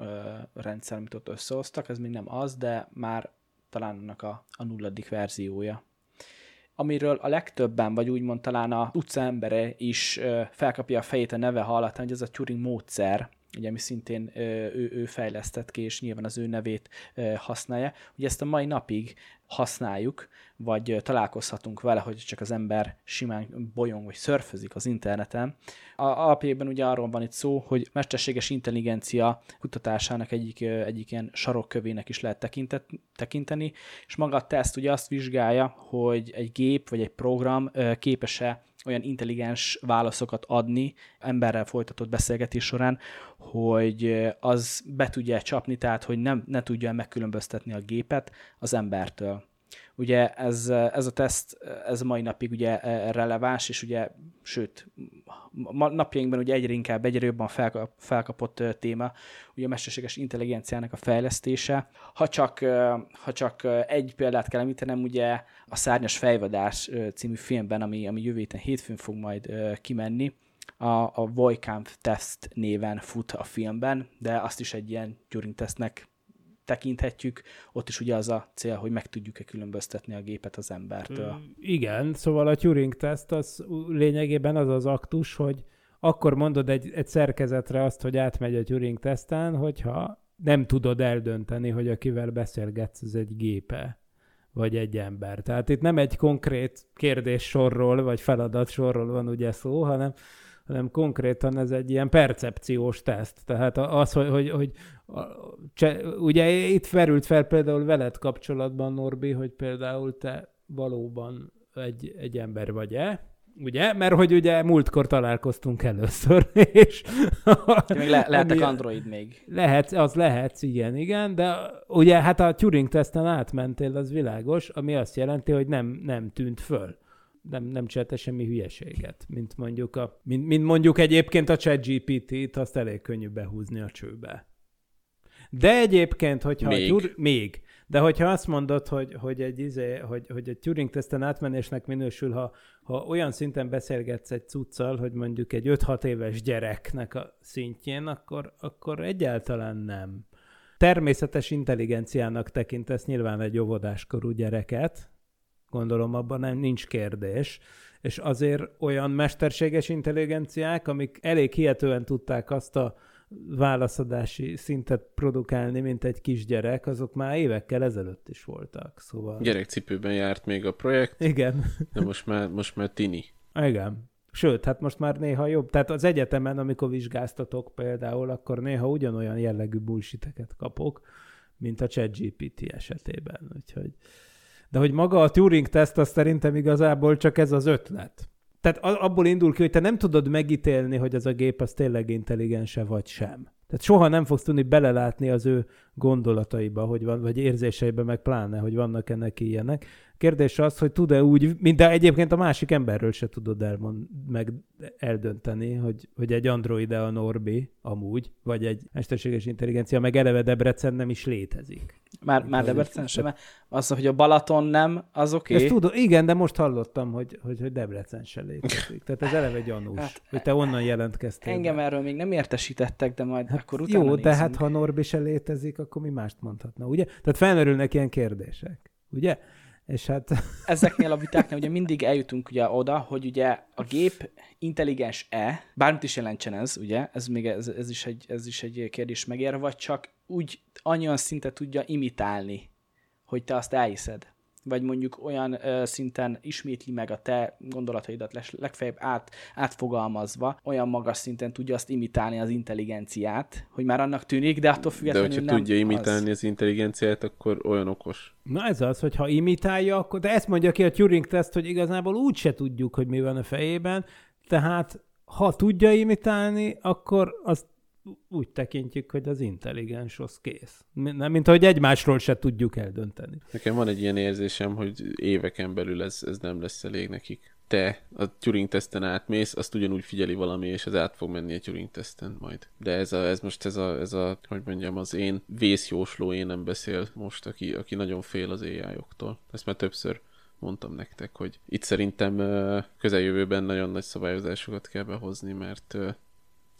rendszer, amit ott összehoztak, ez még nem az, de már talán annak a, a nulladik verziója. Amiről a legtöbben, vagy úgymond talán a utca embere is felkapja a fejét a neve hallatán, hogy ez a Turing módszer, ugye, ami szintén ő, ő fejlesztett ki, és nyilván az ő nevét használja. Ugye ezt a mai napig használjuk, vagy találkozhatunk vele, hogy csak az ember simán bolyong, vagy szörfözik az interneten. A, alapjában ugye arról van itt szó, hogy mesterséges intelligencia kutatásának egyik, egyik ilyen sarokkövének is lehet tekintet, tekinteni, és maga a teszt ugye azt vizsgálja, hogy egy gép vagy egy program képes-e olyan intelligens válaszokat adni emberrel folytatott beszélgetés során, hogy az be tudja csapni, tehát hogy nem, ne tudja megkülönböztetni a gépet az embertől. Ugye ez, ez a teszt, ez mai napig ugye e, releváns, és ugye, sőt, napjainkban ugye egyre inkább, egyre jobban felkap, felkapott téma, ugye a mesterséges intelligenciának a fejlesztése. Ha csak, ha csak egy példát kell említenem, ugye a Szárnyas fejvadás című filmben, ami, ami jövő héten hétfőn fog majd kimenni, a, a Voikamp test néven fut a filmben, de azt is egy ilyen Turing tesztnek tekinthetjük. Ott is ugye az a cél, hogy meg tudjuk-e különböztetni a gépet az embertől. Igen, szóval a Turing teszt az lényegében az az aktus, hogy akkor mondod egy, egy szerkezetre azt, hogy átmegy a Turing teszten, hogyha nem tudod eldönteni, hogy akivel beszélgetsz, az egy gépe, vagy egy ember. Tehát itt nem egy konkrét kérdéssorról, vagy feladatsorról van ugye szó, hanem, hanem konkrétan ez egy ilyen percepciós teszt. Tehát az, hogy, hogy, hogy a, cse, ugye itt verült fel például veled kapcsolatban, Norbi, hogy például te valóban egy, egy ember vagy-e, ugye? Mert hogy ugye múltkor találkoztunk először, [LAUGHS] és... Még le, lehetek ami- Android még. Lehet, az lehetsz, igen, igen, de ugye hát a Turing-teszten átmentél, az világos, ami azt jelenti, hogy nem, nem tűnt föl. Nem, nem csinálta semmi hülyeséget, mint mondjuk, a, mint, mint mondjuk egyébként a ChatGPT-t, azt elég könnyű behúzni a csőbe. De egyébként, hogyha Még. A Tur- még. De hogyha azt mondod, hogy, hogy egy izé, hogy, hogy egy Turing-teszten átmenésnek minősül, ha, ha olyan szinten beszélgetsz egy cuccal, hogy mondjuk egy 5-6 éves gyereknek a szintjén, akkor, akkor egyáltalán nem. Természetes intelligenciának tekintesz nyilván egy óvodáskorú gyereket, gondolom abban nem nincs kérdés, és azért olyan mesterséges intelligenciák, amik elég hihetően tudták azt a válaszadási szintet produkálni, mint egy kisgyerek, azok már évekkel ezelőtt is voltak. Szóval... Gyerekcipőben járt még a projekt, Igen. de most már, most már tini. Igen. Sőt, hát most már néha jobb. Tehát az egyetemen, amikor vizsgáztatok például, akkor néha ugyanolyan jellegű bullshiteket kapok, mint a ChatGPT esetében. Úgyhogy... De hogy maga a Turing-teszt, az szerintem igazából csak ez az ötlet. Tehát abból indul ki, hogy te nem tudod megítélni, hogy ez a gép az tényleg intelligense vagy sem. Tehát soha nem fogsz tudni belelátni az ő gondolataiba, hogy van, vagy érzéseibe, meg pláne, hogy vannak ennek ilyenek. Kérdés az, hogy tud-e úgy, mint de egyébként a másik emberről se tudod elmond, meg eldönteni, hogy, hogy egy androide a Norbi amúgy, vagy egy mesterséges intelligencia, meg eleve Debrecen nem is létezik. Már, már Debrecen sem, mert az, hogy a Balaton nem, az oké. Ezt Okay. tudom, igen, de most hallottam, hogy, hogy, hogy Debrecen se létezik. Tehát ez eleve gyanús, Hát, hogy te onnan jelentkeztél. Engem be. erről még nem értesítettek, de majd hát akkor utána Jó, de nézzünk. hát ha Norbi se létezik, akkor mi mást mondhatna, ugye? Tehát felmerülnek ilyen kérdések, ugye? És hát [LAUGHS] ezeknél a vitáknál ugye mindig eljutunk ugye oda, hogy ugye a gép intelligens-e, bármit is jelentsen ez, ugye, ez még ez, ez, is egy, ez is egy kérdés megér, vagy csak úgy annyian szinte tudja imitálni, hogy te azt elhiszed. Vagy mondjuk olyan ö, szinten ismétli meg a te gondolataidat les, legfeljebb át, átfogalmazva, olyan magas szinten tudja azt imitálni az intelligenciát, hogy már annak tűnik, de attól De függetlenül hogyha nem tudja imitálni az. az intelligenciát, akkor olyan okos. Na ez az, hogy ha imitálja, akkor, de ezt mondja ki a Turing teszt, hogy igazából úgy se tudjuk, hogy mi van a fejében, tehát ha tudja imitálni, akkor azt úgy tekintjük, hogy az intelligens, az kész. Nem, mint ahogy egymásról se tudjuk eldönteni. Nekem van egy ilyen érzésem, hogy éveken belül ez, ez nem lesz elég nekik. Te a Turing-teszten átmész, azt ugyanúgy figyeli valami, és az át fog menni a Turing-teszten majd. De ez, a, ez most ez a, ez a, hogy mondjam, az én vészjósló én nem beszél most, aki, aki nagyon fél az AI-októl. Ezt már többször mondtam nektek, hogy itt szerintem közeljövőben nagyon nagy szabályozásokat kell behozni, mert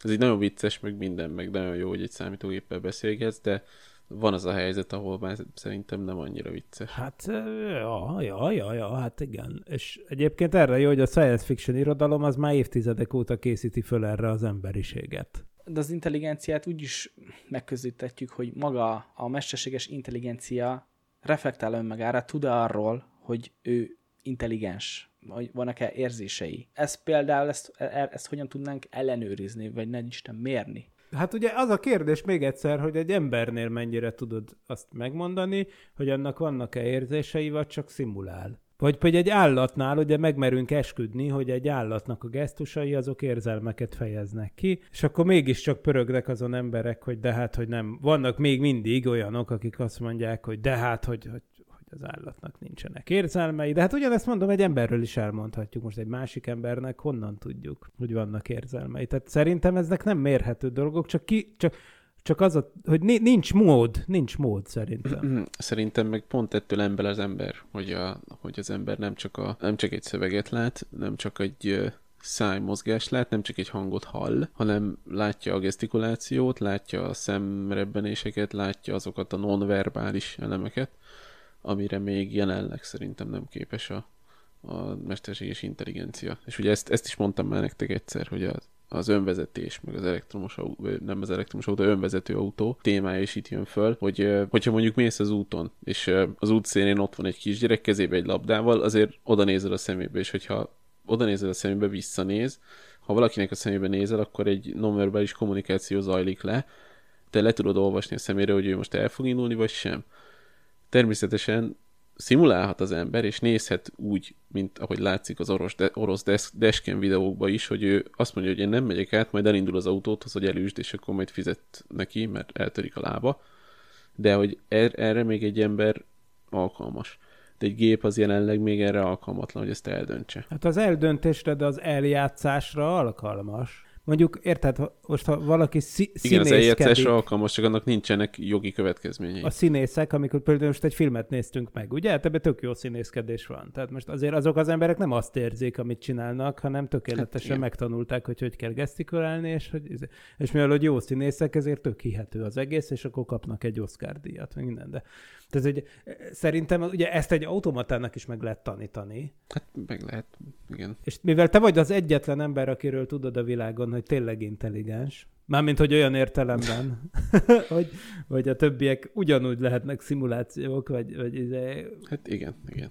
ez így nagyon vicces, meg minden, meg nagyon jó, hogy egy számítógéppel beszélgetsz, de van az a helyzet, ahol már szerintem nem annyira vicces. Hát, ja, ja, ja, ja, hát igen. És egyébként erre jó, hogy a science fiction irodalom az már évtizedek óta készíti föl erre az emberiséget. de az intelligenciát úgy is megközelíthetjük, hogy maga a mesterséges intelligencia reflektál önmagára, tud arról, hogy ő intelligens, vannak-e érzései. Ez például, ezt, e- ezt hogyan tudnánk ellenőrizni, vagy ne Isten mérni? Hát ugye az a kérdés még egyszer, hogy egy embernél mennyire tudod azt megmondani, hogy annak vannak-e érzései, vagy csak szimulál. Vagy pedig egy állatnál ugye megmerünk esküdni, hogy egy állatnak a gesztusai azok érzelmeket fejeznek ki, és akkor mégiscsak pörögnek azon emberek, hogy de hát, hogy nem. Vannak még mindig olyanok, akik azt mondják, hogy de hát, hogy, hogy hogy az állatnak nincsenek érzelmei, de hát ugyanezt mondom, egy emberről is elmondhatjuk. Most egy másik embernek honnan tudjuk, hogy vannak érzelmei. Tehát szerintem eznek nem mérhető dolgok, csak, ki, csak, csak az, a, hogy ni- nincs mód, nincs mód szerintem. Szerintem meg pont ettől ember az ember, hogy, a, hogy az ember nem csak, a, nem csak egy szöveget lát, nem csak egy szájmozgás lát, nem csak egy hangot hall, hanem látja a gesztikulációt, látja a szemrebbenéseket, látja azokat a nonverbális elemeket, amire még jelenleg szerintem nem képes a, a mesterséges intelligencia. És ugye ezt, ezt is mondtam már nektek egyszer, hogy az, az önvezetés, meg az elektromos autó, nem az elektromos autó, önvezető autó témája is itt jön föl, hogy hogyha mondjuk mész az úton, és az útszélén ott van egy kisgyerek kezébe egy labdával, azért oda nézel a szemébe, és hogyha oda nézel a szemébe, visszanéz, ha valakinek a szemébe nézel, akkor egy nonverbális kommunikáció zajlik le, te le tudod olvasni a szemére, hogy ő most el fog indulni, vagy sem természetesen szimulálhat az ember, és nézhet úgy, mint ahogy látszik az orosz, de, orosz desk, dashcam videókban is, hogy ő azt mondja, hogy én nem megyek át, majd elindul az autóthoz, hogy elüsd, és akkor majd fizet neki, mert eltörik a lába. De hogy er, erre még egy ember alkalmas. De egy gép az jelenleg még erre alkalmatlan, hogy ezt eldöntse. Hát az eldöntésre, de az eljátszásra alkalmas. Mondjuk, érted, ha- most ha valaki szí- Igen, az színészkedik, eljátszásra alkalmas, csak annak nincsenek jogi következményei. a színészek, amikor például most egy filmet néztünk meg, ugye? Hát ebben tök jó színészkedés van. Tehát most azért azok az emberek nem azt érzik, amit csinálnak, hanem tökéletesen igen. megtanulták, hogy hogy kell gesztikulálni, és, hogy, és mivel hogy jó színészek, ezért tök hihető az egész, és akkor kapnak egy Oscar díjat, meg minden. De tehát, hogy szerintem ugye ezt egy automatának is meg lehet tanítani, Hát meg lehet, igen. és mivel te vagy az egyetlen ember, akiről tudod a világon, hogy tényleg intelligens, Mármint, hogy olyan értelemben, [LAUGHS] hogy, hogy a többiek ugyanúgy lehetnek szimulációk, vagy, vagy izé... Hát igen, igen.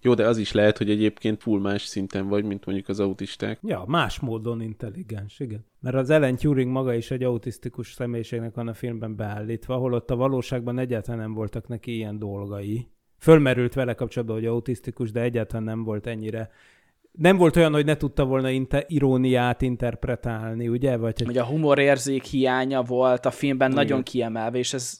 Jó, de az is lehet, hogy egyébként full más szinten vagy, mint mondjuk az autisták. Ja, más módon intelligens, igen. Mert az Ellen Turing maga is egy autisztikus személyiségnek van a filmben beállítva, holott a valóságban egyáltalán nem voltak neki ilyen dolgai. Fölmerült vele kapcsolatban, hogy autisztikus, de egyáltalán nem volt ennyire nem volt olyan, hogy ne tudta volna inte, iróniát interpretálni, ugye? Vagy hogy a humorérzék hiánya volt a filmben Igen. nagyon kiemelve, és ez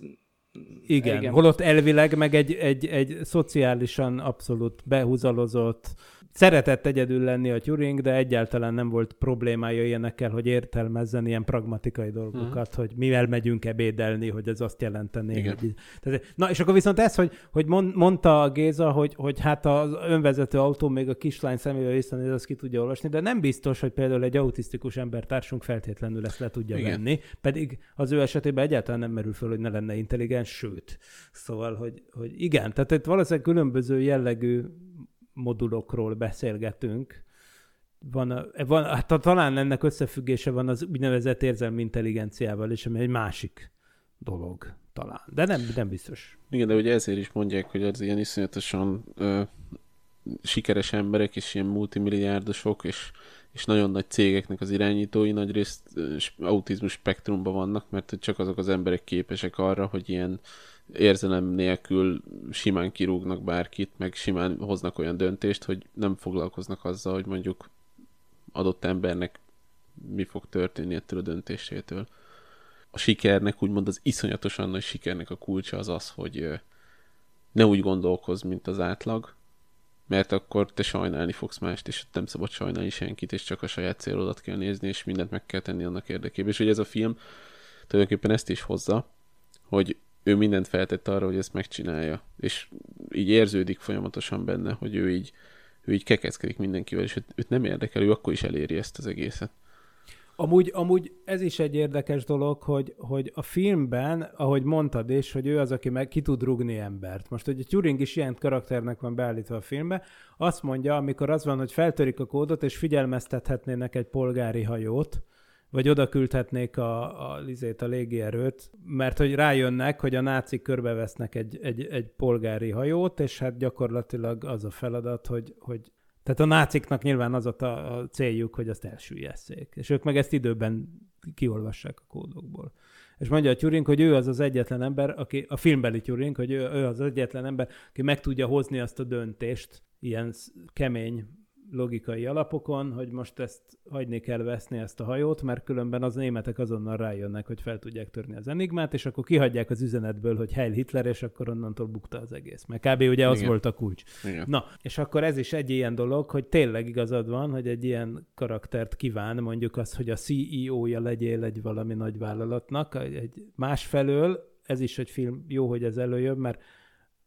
igen, igen. holott elvileg meg egy, egy, egy szociálisan abszolút behúzalozott, szeretett egyedül lenni a Turing, de egyáltalán nem volt problémája ilyenekkel, hogy értelmezzen ilyen pragmatikai dolgokat, uh-huh. hogy mivel megyünk ebédelni, hogy ez azt jelenteni. Igen. Hogy... Tehát, na, és akkor viszont ez, hogy, hogy mondta a Géza, hogy, hogy hát az önvezető autó még a kislány szemével visszanéz, azt ki tudja olvasni, de nem biztos, hogy például egy autisztikus embertársunk feltétlenül ezt le tudja Igen. venni, pedig az ő esetében egyáltalán nem merül föl, hogy ne lenne intelligens, sőt. Szóval, hogy, hogy igen, tehát itt valószínűleg különböző jellegű modulokról beszélgetünk, van, van hát talán ennek összefüggése van az úgynevezett érzelmi intelligenciával is, ami egy másik dolog talán, de nem, nem biztos. Igen, de ugye ezért is mondják, hogy az ilyen iszonyatosan ö, sikeres emberek és ilyen multimilliárdosok és, és nagyon nagy cégeknek az irányítói nagyrészt autizmus spektrumban vannak, mert csak azok az emberek képesek arra, hogy ilyen érzelem nélkül simán kirúgnak bárkit, meg simán hoznak olyan döntést, hogy nem foglalkoznak azzal, hogy mondjuk adott embernek mi fog történni ettől a döntésétől. A sikernek, úgymond az iszonyatosan nagy sikernek a kulcsa az az, hogy ne úgy gondolkozz, mint az átlag, mert akkor te sajnálni fogsz mást, és nem szabad sajnálni senkit, és csak a saját célodat kell nézni, és mindent meg kell tenni annak érdekében. És hogy ez a film tulajdonképpen ezt is hozza, hogy ő mindent feltett arra, hogy ezt megcsinálja, és így érződik folyamatosan benne, hogy ő így, ő így kekeckedik mindenkivel, és őt, őt nem érdekel, ő akkor is eléri ezt az egészet. Amúgy, amúgy ez is egy érdekes dolog, hogy, hogy a filmben, ahogy mondtad is, hogy ő az, aki meg ki tud rugni embert. Most, hogy a Turing is ilyen karakternek van beállítva a filmbe, azt mondja, amikor az van, hogy feltörik a kódot, és figyelmeztethetnének egy polgári hajót, vagy oda küldhetnék a, a, lizét, a légierőt, mert hogy rájönnek, hogy a nácik körbevesznek egy, egy, egy polgári hajót, és hát gyakorlatilag az a feladat, hogy, hogy tehát a náciknak nyilván az a, a céljuk, hogy azt elsüllyeszék. És ők meg ezt időben kiolvassák a kódokból. És mondja a Turing, hogy ő az az egyetlen ember, aki, a filmbeli Turing, hogy ő, ő az egyetlen ember, aki meg tudja hozni azt a döntést, ilyen kemény logikai alapokon, hogy most ezt hagyni kell veszni ezt a hajót, mert különben az németek azonnal rájönnek, hogy fel tudják törni az enigmát, és akkor kihagyják az üzenetből, hogy Heil Hitler, és akkor onnantól bukta az egész. Mert kb. ugye az Igen. volt a kulcs. Igen. Na, és akkor ez is egy ilyen dolog, hogy tényleg igazad van, hogy egy ilyen karaktert kíván, mondjuk az, hogy a CEO-ja legyél egy valami nagy vállalatnak, egy másfelől, ez is egy film, jó, hogy ez előjön, mert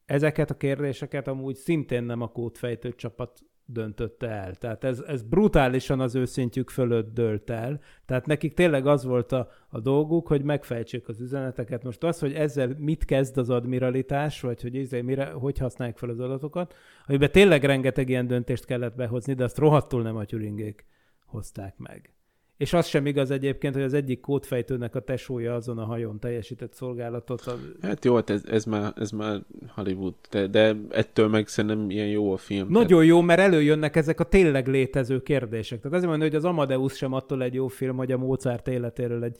ezeket a kérdéseket amúgy szintén nem a kódfejtő csapat döntötte el. Tehát ez, ez brutálisan az őszintjük fölött dölt el. Tehát nekik tényleg az volt a, a dolguk, hogy megfejtsék az üzeneteket. Most az, hogy ezzel mit kezd az admiralitás, vagy hogy ezzel mire, hogy használják fel az adatokat, amiben tényleg rengeteg ilyen döntést kellett behozni, de azt rohadtul nem a Turingék hozták meg. És az sem igaz egyébként, hogy az egyik kódfejtőnek a tesója azon a hajón teljesített szolgálatot. A... Hát jó, hát ez, ez, már, ez már Hollywood, de, de ettől meg szerintem ilyen jó a film. Nagyon tehát... jó, mert előjönnek ezek a tényleg létező kérdések. Tehát azért mondom, hogy az Amadeus sem attól egy jó film, hogy a Mozart életéről egy,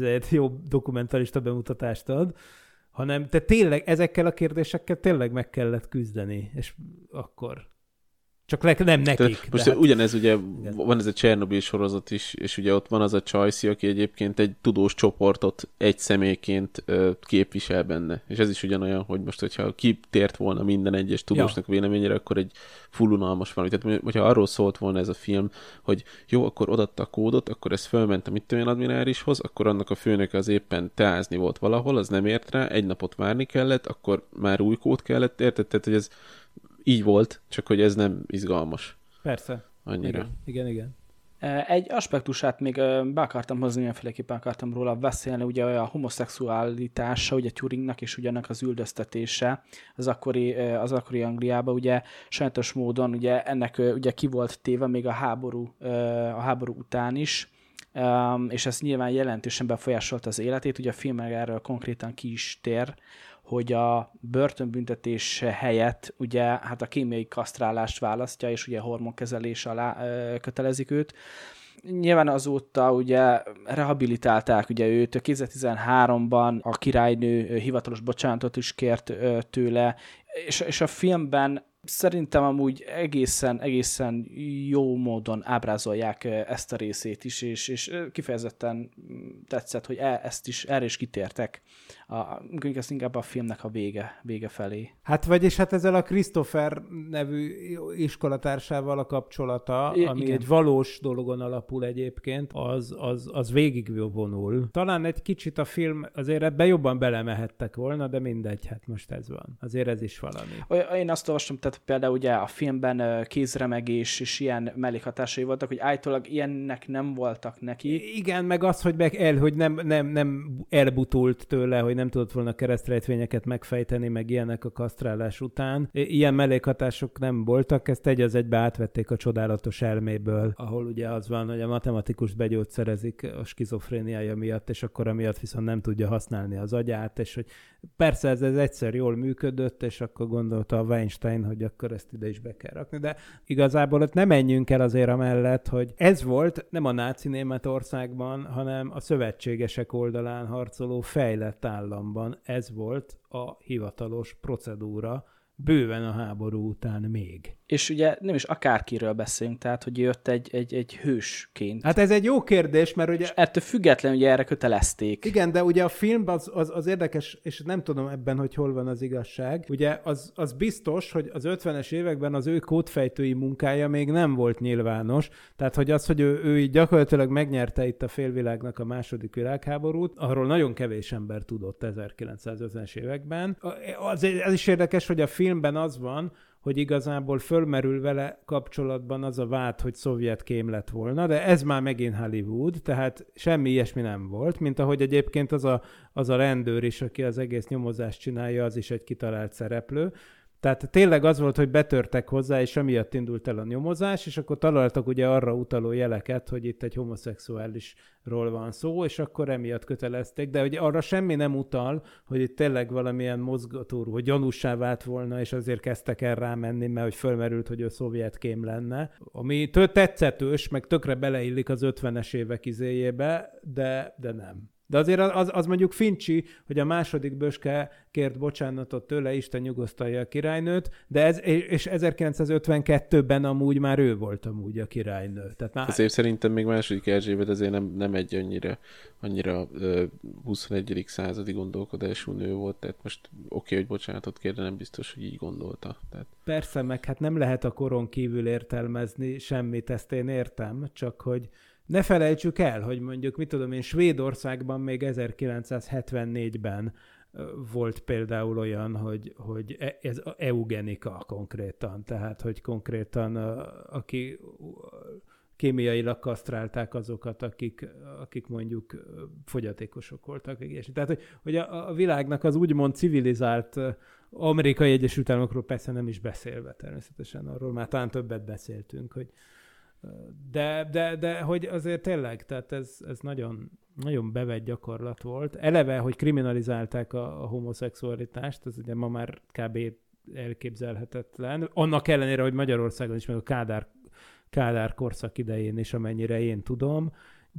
egy jó dokumentarista bemutatást ad, hanem te tényleg ezekkel a kérdésekkel tényleg meg kellett küzdeni, és akkor csak le, nem nekik. Tehát most hát... ugyanez ugye, igen. van ez a Csernobyl sorozat is, és ugye ott van az a Csajci, aki egyébként egy tudós csoportot egy személyként ö, képvisel benne. És ez is ugyanolyan, hogy most, hogyha kitért volna minden egyes tudósnak ja. véleményére, akkor egy fullunalmas valami. Tehát, hogyha arról szólt volna ez a film, hogy jó, akkor odatta a kódot, akkor ez fölment a mit admirálishoz, akkor annak a főnök az éppen teázni volt valahol, az nem ért rá, egy napot várni kellett, akkor már új kód kellett, érted? Tehát, hogy ez így volt, csak hogy ez nem izgalmas. Persze. Annyira. Igen, igen. igen. Egy aspektusát még be akartam hozni, mindenféleképpen akartam róla beszélni, ugye a homoszexualitása, ugye Turingnak és ugyanak az üldöztetése az akkori, az akkori Angliában, ugye sajnos módon ugye ennek ugye ki volt téve még a háború, a háború után is, és ez nyilván jelentősen befolyásolta az életét. Ugye a film erről konkrétan ki is tér, hogy a börtönbüntetés helyett ugye hát a kémiai kasztrálást választja, és ugye hormonkezelés alá ö, kötelezik őt. Nyilván azóta ugye rehabilitálták ugye őt, 2013-ban a királynő hivatalos bocsánatot is kért ö, tőle, és, és a filmben szerintem amúgy egészen, egészen jó módon ábrázolják ezt a részét is, és, és kifejezetten tetszett, hogy e, ezt is, erre is kitértek. A, ezt inkább a filmnek a vége, vége felé. Hát vagyis hát ezzel a Christopher nevű iskolatársával a kapcsolata, I- ami igen. egy valós dologon alapul egyébként, az, az, az végig vonul. Talán egy kicsit a film, azért ebbe jobban belemehettek volna, de mindegy, hát most ez van. Azért ez is valami. Én azt olvastam, tehát például ugye a filmben kézremegés és ilyen mellékhatásai voltak, hogy állítólag ilyennek nem voltak neki. Igen, meg az, hogy, meg el, hogy nem, nem, nem elbutult tőle, hogy nem tudott volna keresztrejtvényeket megfejteni, meg ilyenek a kasztrálás után. Ilyen mellékhatások nem voltak, ezt egy az egybe átvették a csodálatos elméből, ahol ugye az van, hogy a matematikus begyógyszerezik a skizofréniája miatt, és akkor amiatt viszont nem tudja használni az agyát, és hogy persze ez, ez egyszer jól működött, és akkor gondolta a Weinstein, hogy akkor ezt ide is be kell rakni, de igazából ott nem menjünk el azért amellett, hogy ez volt nem a náci Németországban, hanem a szövetségesek oldalán harcoló fejlett államban. Ez volt a hivatalos procedúra, bőven a háború után még és ugye nem is akárkiről beszélünk, tehát hogy jött egy, egy, egy hősként. Hát ez egy jó kérdés, mert ugye... És ettől függetlenül ugye erre kötelezték. Igen, de ugye a filmben az, az, az érdekes, és nem tudom ebben, hogy hol van az igazság. Ugye az, az biztos, hogy az 50-es években az ő kódfejtői munkája még nem volt nyilvános, tehát hogy az, hogy ő, ő így gyakorlatilag megnyerte itt a félvilágnak a második világháborút, arról nagyon kevés ember tudott 1950-es években. Az, az is érdekes, hogy a filmben az van, hogy igazából fölmerül vele kapcsolatban az a vád, hogy szovjet kém lett volna, de ez már megint Hollywood, tehát semmi ilyesmi nem volt, mint ahogy egyébként az a, az a rendőr is, aki az egész nyomozást csinálja, az is egy kitalált szereplő, tehát tényleg az volt, hogy betörtek hozzá, és amiatt indult el a nyomozás, és akkor találtak ugye arra utaló jeleket, hogy itt egy homoszexuálisról van szó, és akkor emiatt kötelezték, de ugye arra semmi nem utal, hogy itt tényleg valamilyen mozgatóró, hogy gyanúsá vált volna, és azért kezdtek el rámenni, mert hogy fölmerült, hogy ő szovjet kém lenne. Ami tetszetős, meg tökre beleillik az 50-es évek izéjébe, de, de nem. De azért az, az mondjuk Fincsi, hogy a második böske kért bocsánatot tőle, Isten nyugosztalja a királynőt, de ez, és 1952-ben amúgy már ő volt amúgy a királynő. Tehát már... Azért szerintem még második Erzsébet azért nem, nem egy annyira, annyira uh, 21. századi gondolkodású nő volt, tehát most oké, okay, hogy bocsánatot kér, de nem biztos, hogy így gondolta. Tehát... Persze, meg hát nem lehet a koron kívül értelmezni semmit, ezt én értem, csak hogy ne felejtsük el, hogy mondjuk, mit tudom én, Svédországban még 1974-ben volt például olyan, hogy, hogy e, ez eugenika konkrétan, tehát hogy konkrétan aki kémiailag kasztrálták azokat, akik, akik mondjuk fogyatékosok voltak. És tehát, hogy, hogy a, a világnak az úgymond civilizált amerikai Egyesült Államokról persze nem is beszélve természetesen, arról már talán többet beszéltünk, hogy, de, de, de hogy azért tényleg, tehát ez, ez nagyon, nagyon bevett gyakorlat volt. Eleve, hogy kriminalizálták a, a homoszexualitást, ez ugye ma már kb. elképzelhetetlen. Annak ellenére, hogy Magyarországon is, meg a Kádár, Kádár korszak idején is, amennyire én tudom,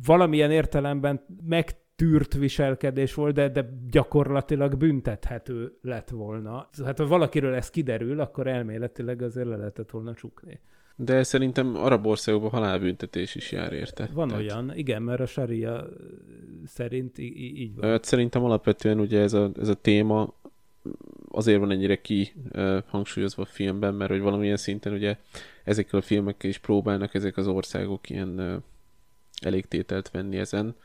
valamilyen értelemben megtűrt viselkedés volt, de, de gyakorlatilag büntethető lett volna. Hát ha valakiről ez kiderül, akkor elméletileg azért le lehetett volna csukni. De szerintem arab országokban halálbüntetés is jár érte. Van Tehát... olyan, igen, mert a saria szerint í- így van. Hát szerintem alapvetően ugye ez a, ez a téma azért van ennyire ki hangsúlyozva a filmben, mert hogy valamilyen szinten ugye ezekkel a filmekkel is próbálnak ezek az országok ilyen elégtételt venni ezen.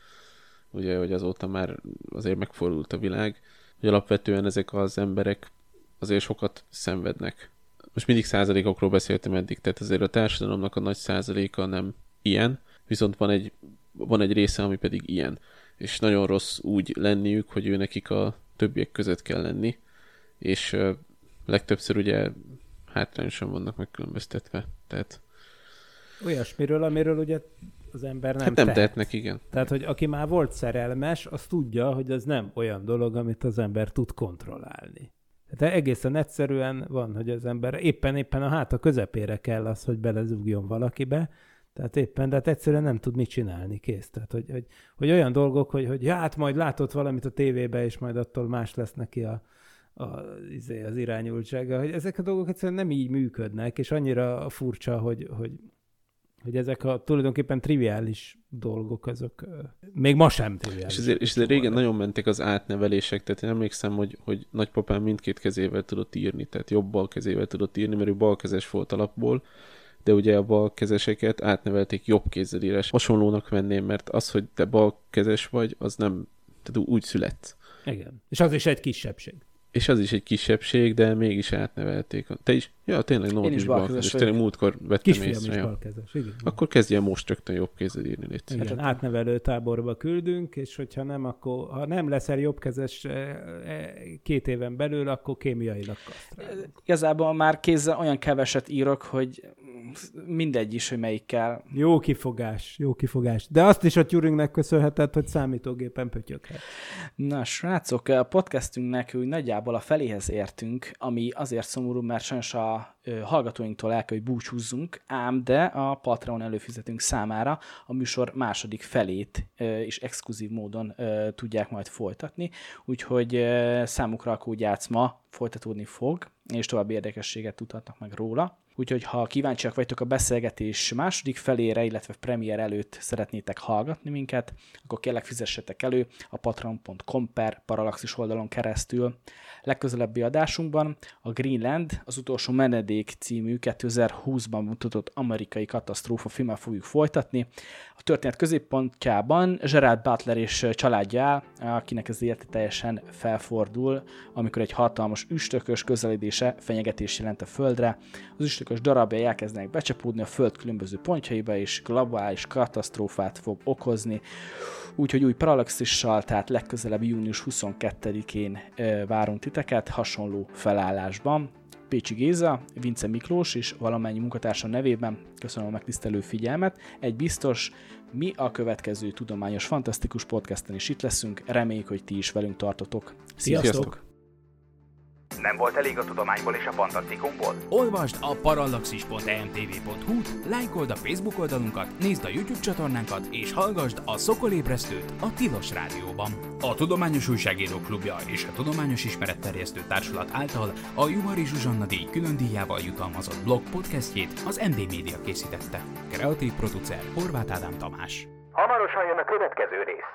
Ugye, hogy azóta már azért megfordult a világ, hogy alapvetően ezek az emberek azért sokat szenvednek most mindig százalékokról beszéltem eddig, tehát azért a társadalomnak a nagy százaléka nem ilyen, viszont van egy, van egy része, ami pedig ilyen. És nagyon rossz úgy lenniük, hogy ő nekik a többiek között kell lenni, és uh, legtöbbször ugye hátrányosan vannak megkülönböztetve. Tehát Olyasmiről, amiről ugye az ember nem, Hát nem tehet. tehetnek, igen. Tehát, hogy aki már volt szerelmes, az tudja, hogy ez nem olyan dolog, amit az ember tud kontrollálni. Tehát egészen egyszerűen van, hogy az ember éppen-éppen a háta közepére kell az, hogy belezugjon valakibe, tehát éppen, de hát egyszerűen nem tud mit csinálni, kész. Tehát, hogy, hogy, hogy olyan dolgok, hogy, hogy ja, hát majd látott valamit a tévébe, és majd attól más lesz neki a, a, izé, az irányultsága, hogy ezek a dolgok egyszerűen nem így működnek, és annyira furcsa, hogy, hogy, hogy ezek a tulajdonképpen triviális dolgok, azok még ma sem triviális. És ezért, és ezért régen nagyon mentek az átnevelések, tehát én emlékszem, hogy, hogy nagypapám mindkét kezével tudott írni, tehát jobb bal kezével tudott írni, mert ő balkezes volt alapból, de ugye a balkezeseket átnevelték jobb kézzel írás. Hasonlónak venném, mert az, hogy te balkezes vagy, az nem, tehát úgy születsz. Igen. És az is egy kisebbség. És az is egy kisebbség, de mégis átnevelték. Te is? Ja, tényleg Én is balkezes. Tényleg múltkor vettem Kisfiam észre. is balkezes, igen. Akkor kezdje most rögtön jobb kézzel írni, légy. Igen, átnevelő táborba küldünk, és hogyha nem, akkor ha nem leszel jobbkezes eh, eh, két éven belül, akkor kémiailag kasztrálunk. Igazából már kézzel olyan keveset írok, hogy mindegy is, hogy melyikkel. Jó kifogás, jó kifogás. De azt is a Turingnek köszönheted, hogy számítógépen pötyöghet. Na, srácok, a podcastünknek úgy nagyjából a feléhez értünk, ami azért szomorú, mert sajnos a hallgatóinktól el kell, hogy búcsúzzunk, ám de a Patreon előfizetünk számára a műsor második felét is exkluzív módon tudják majd folytatni, úgyhogy számukra a kódjátszma folytatódni fog, és további érdekességet tudhatnak meg róla. Úgyhogy ha kíváncsiak vagytok a beszélgetés második felére, illetve premier előtt szeretnétek hallgatni minket, akkor kérlek fizessetek elő a patreon.com per paralaxis oldalon keresztül. Legközelebbi adásunkban a Greenland, az utolsó menedék című 2020-ban mutatott amerikai katasztrófa filmmel fogjuk folytatni. A történet középpontjában Gerard Butler és családja áll, akinek az élete teljesen felfordul, amikor egy hatalmas üstökös közeledése fenyegetés jelent a földre. Az üstökös darabjai elkezdenek becsapódni a föld különböző pontjaiba, és globális katasztrófát fog okozni. Úgyhogy új Parallaxissal, tehát legközelebb június 22-én ö, várunk titeket hasonló felállásban. Pécsi Géza, Vince Miklós és valamennyi munkatársa nevében köszönöm a megtisztelő figyelmet. Egy biztos, mi a következő tudományos fantasztikus podcasten is itt leszünk, reméljük, hogy ti is velünk tartotok. Sziasztok! Sziasztok! Nem volt elég a tudományból és a fantasztikumból? Olvasd a parallaxis.emtv.hu, lájkold a Facebook oldalunkat, nézd a YouTube csatornánkat, és hallgasd a Szokolébresztőt a Tilos Rádióban. A Tudományos Újságírók Klubja és a Tudományos Ismeretterjesztő Társulat által a Juhari Zsuzsanna díj külön díjával jutalmazott blog podcastjét az MD Media készítette. Kreatív producer Horváth Ádám Tamás. Hamarosan jön a következő rész.